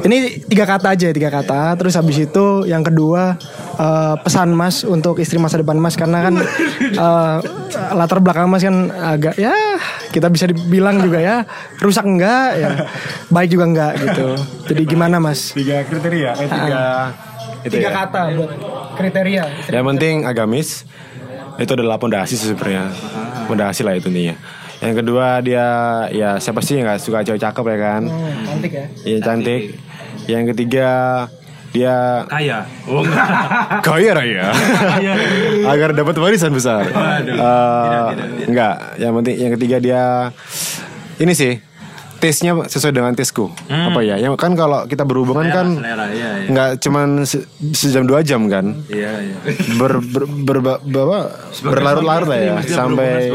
ini tiga kata aja, tiga kata. Terus habis itu yang kedua eh, pesan mas untuk istri masa depan mas karena kan eh, latar belakang mas kan agak ya kita bisa dibilang juga ya rusak enggak ya baik juga enggak gitu. Jadi gimana mas? Tiga kriteria, eh, tiga itu Tiga ya. kata buat kriteria. Yang penting agamis itu adalah pondasi sebenarnya. Pondasi lah itu nih ya. Yang kedua dia ya siapa sih yang nggak suka cewek cakep ya kan? Hmm, cantik ya. Iya cantik. Yang ketiga dia kaya oh enggak kaya raya agar dapat warisan besar. Eh, Enggak, yang penting yang ketiga dia ini sih taste-nya sesuai dengan tasteku. Apa ya? Yang kan kalau kita berhubungan kan selera ya nggak cuman se- sejam dua jam kan? iya iya ber, ber, ber- ber- berlarut-larut lah ya sampai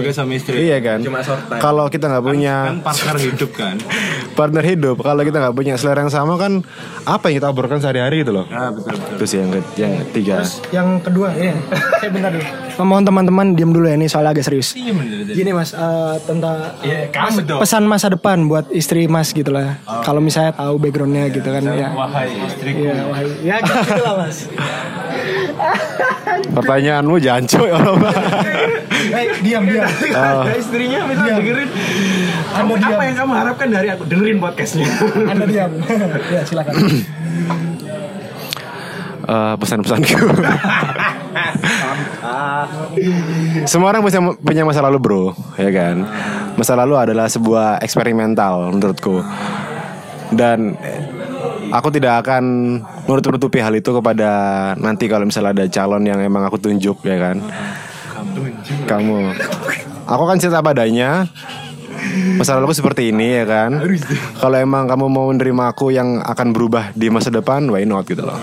iya kan Cuma short time. kalau kita nggak punya kan partner hidup kan partner hidup kalau kita nggak punya selera yang sama kan apa yang kita obrolkan sehari-hari gitu loh ah betul betul itu sih yang, ke- yang ketiga Yang kedua, ya. Saya bentar dulu. Mohon teman-teman diam dulu ya ini soalnya agak serius. iya Gini mas, eh, tentang Iya, kamu dong. pesan masa depan buat istri mas gitu lah. Kalau misalnya tahu backgroundnya gitu kan ya. wahai istriku Iya, wah, ya gitu lah mas. pertanyaanmu jancu ya Allah Eh, diam diam. istrinya minta dengerin Anda diam. yang kamu harapkan dari aku dengerin podcastnya Anda diam. ya silakan. Eh, pesan-pesanku semua orang punya, punya masa lalu bro ya kan masa lalu adalah sebuah eksperimental menurutku dan aku tidak akan menutup-nutupi hal itu kepada nanti kalau misalnya ada calon yang emang aku tunjuk ya kan. Kamu. Aku kan cerita padanya. Masa lalu seperti ini ya kan. Kalau emang kamu mau menerima aku yang akan berubah di masa depan, why not gitu loh.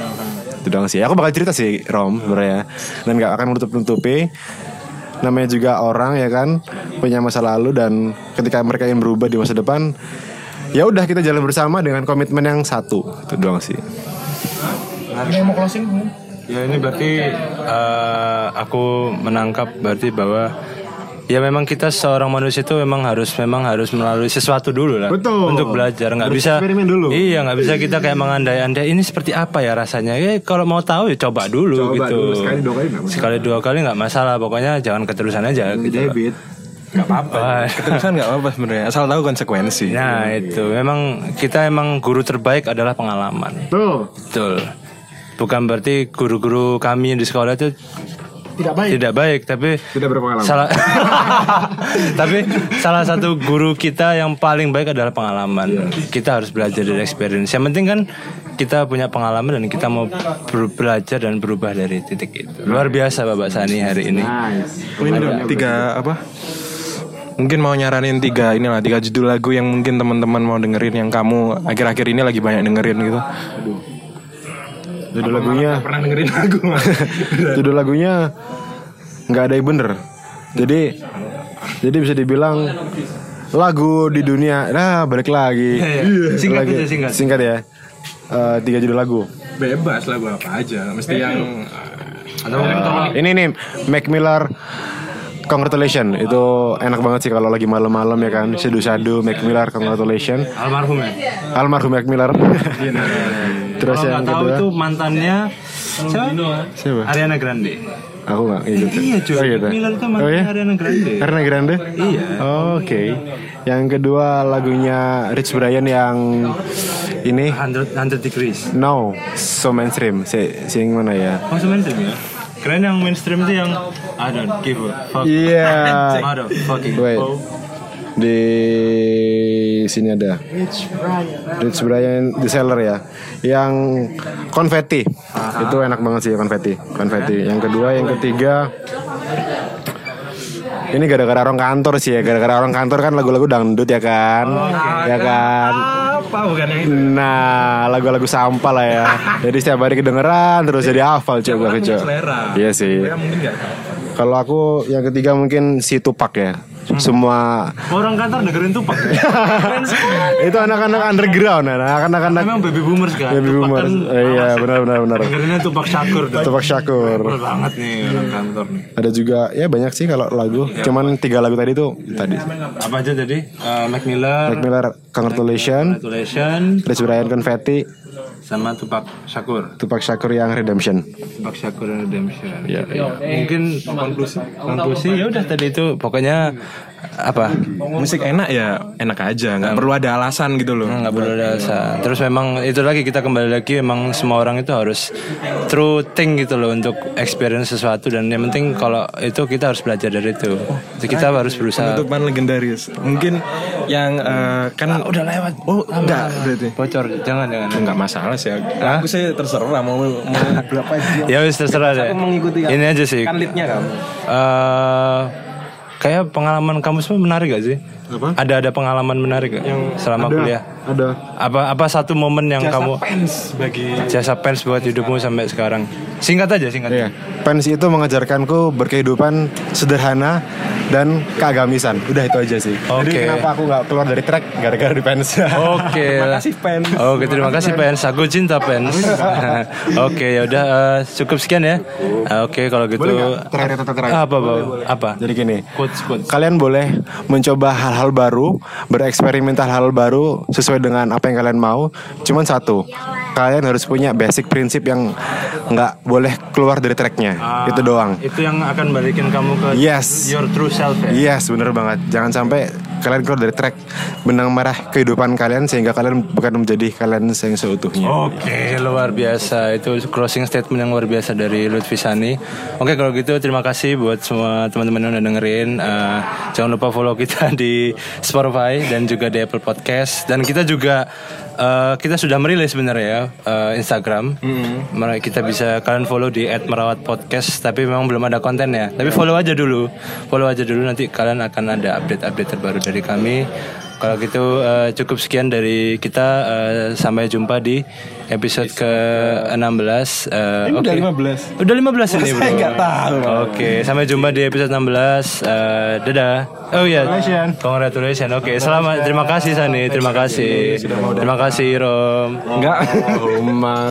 Itu doang sih. Aku bakal cerita sih Rom sebenarnya. Dan gak akan menutup-nutupi namanya juga orang ya kan punya masa lalu dan ketika mereka ingin berubah di masa depan ya udah kita jalan bersama dengan komitmen yang satu itu doang sih Ya ini berarti eh, aku menangkap berarti bahwa ya memang kita seorang manusia itu memang harus memang harus melalui sesuatu dulu lah Betul. untuk belajar nggak bisa eksperimen dulu. iya nggak bisa kita kayak mengandai-andai ini seperti apa ya rasanya ya kalau mau tahu ya coba dulu Coba gitu dulu, sekali dua kali nggak masalah. sekali dua kali nggak masalah pokoknya jangan keterusan aja gitu Debit Gak apa-apa. Keterusan gak apa-apa sebenarnya. Asal tahu konsekuensi. nah itu memang kita emang guru terbaik adalah pengalaman tuh betul bukan berarti guru-guru kami di sekolah itu Tidak baik. tidak baik tapi tidak berpengalaman. salah tapi salah satu guru kita yang paling baik adalah pengalaman. Kita harus belajar dari experience. Yang penting kan kita punya pengalaman dan kita mau ber- belajar dan berubah dari titik itu. Luar biasa bapak Sani hari ini. Ini ada tiga apa? Mungkin mau nyaranin tiga inilah tiga judul lagu yang mungkin teman-teman mau dengerin yang kamu akhir-akhir ini lagi banyak dengerin gitu. Judul lagunya? Pernah dengerin lagu judul lagunya nggak ada yang bener. Jadi jadi bisa dibilang lagu di dunia. Nah balik lagi. Iya. Singkat Lagi- aja, singkat. singkat ya. Eh, tiga judul lagu. Bebas lagu apa aja. Mesti yang atau tolong ini nih Mac Miller Congratulations itu enak banget sih kalau lagi malam-malam ya kan. Sadu Sadu Mac Miller Congratulations almarhum ya? Almarhum Mac Miller terus kalau yang nggak tahu kedua itu mantannya siapa? siapa Ariana Grande aku nggak gitu iya cuy oh, gitu. Miller itu oh, mantannya ya? Ariana Grande Karena Grande? Iya. Oke. Yang kedua lagunya Rich Brian yang ini 100, 100 degrees No, so mainstream. Si, si yang mana ya? Oh mainstream ya? Keren yang mainstream itu yang I don't give a fuck Iya. Motherfucking Wait. oh. Di sini ada Rich Brian The Seller ya. Yang konfeti. Itu enak banget sih konfeti. Konfeti. Yang kedua, yang ketiga ini gara-gara orang kantor sih ya Gara-gara orang kantor kan lagu-lagu dangdut ya kan Ya kan apa bukan yang itu? Nah, lagu-lagu sampah lah ya. Jadi setiap hari kedengeran terus jadi hafal coba coba. Iya sih. Ya mungkin gak Kalau aku yang ketiga mungkin si Tupak ya. Semua Orang kantor dengerin Tupac ya? Itu anak-anak underground ya. Anak-anak Memang baby boomers kan baby boomers. kan Eh, iya, awas. benar benar benar. Dengerinnya Tupac Shakur tuh. Tupak Syakur. Keren banget nih orang kantor nih Ada juga ya banyak sih kalau lagu. Cuman tiga lagu tadi tuh tadi. Apa aja tadi? Eh, Mac Miller Mac Miller Congratulations, Congratulations Rich Brian Confetti, Sama Tupac Shakur. Tupak Syakur yang Redemption. Tupac Shakur dan Redemption. Iya, iya. Mungkin konklusi Konklusi ya udah tadi itu Pokoknya Apa musik enak ya enak aja. Nggak perlu ada alasan gitu loh. Nggak perlu ada alasan. Terus memang itu lagi kita kembali lagi memang semua orang itu harus true thing gitu loh untuk experience sesuatu. Dan yang penting kalau itu kita harus belajar dari itu. Jadi kita harus berusaha. penutupan legendaris. Mungkin yang eh, kan udah lewat oh enggak berarti Bocor, jangan jangan. enggak masalah sih aku sih terserah mau mau berapa jam Ya wis terserah deh. mengikuti Ini aja sih. kan leadnya kamu Eh, kayak pengalaman kamu semua menarik gak sih? Apa? Ada ada pengalaman menarik gak selama kuliah? Ada. Apa apa satu momen yang kamu fans bagi jasa pens buat hidupmu sampai sekarang? Singkat aja, singkat. Iya. Pens itu mengajarkanku berkehidupan sederhana dan keagamisan. Udah itu aja sih. Oke. Jadi kenapa aku nggak keluar dari track gara-gara di pens. Oke. kasih fans Oke, terima kasih Pens. Aku cinta Pens. Oke, ya udah eh, cukup sekian ya. Oke, kalau gitu. Boleh? Terakhir, terakhir, terakhir. Apa, Bang? Apa? Jadi gini, Quotes, quotes. kalian boleh mencoba hal-hal baru, bereksperimen hal-hal baru sesuai dengan apa yang kalian mau. Cuman satu, kalian harus punya basic prinsip yang nggak boleh keluar dari tracknya. Ah, itu doang. Itu yang akan balikin kamu ke Yes. your true self ya. Yes, bener banget. Jangan sampai kalian keluar dari track benang merah kehidupan kalian sehingga kalian bukan menjadi kalian yang seutuhnya. Oke, luar biasa. Itu closing statement yang luar biasa dari Lutfi Sani. Oke, kalau gitu terima kasih buat semua teman-teman yang udah dengerin. Eh, jangan lupa follow kita di Spotify dan juga di Apple Podcast. Dan kita juga eh, kita sudah merilis sebenarnya ya eh, Instagram. Mari Kita bisa kalian follow di @merawatpodcast. Tapi memang belum ada kontennya. Tapi follow aja dulu. Follow aja dulu nanti kalian akan ada update-update terbaru dari kami. Kalau gitu eh, cukup sekian dari kita eh, sampai jumpa di episode ke-16 eh, Ini udah oke. 15. Udah 15 ini, Bro. Saya nggak tahu. Oke, sampai jumpa di episode 16. Eh, dadah. Oh iya. Congratulations. Oke, selamat. Terima kasih Sani, terima kasih. Terima kasih Rom. Enggak.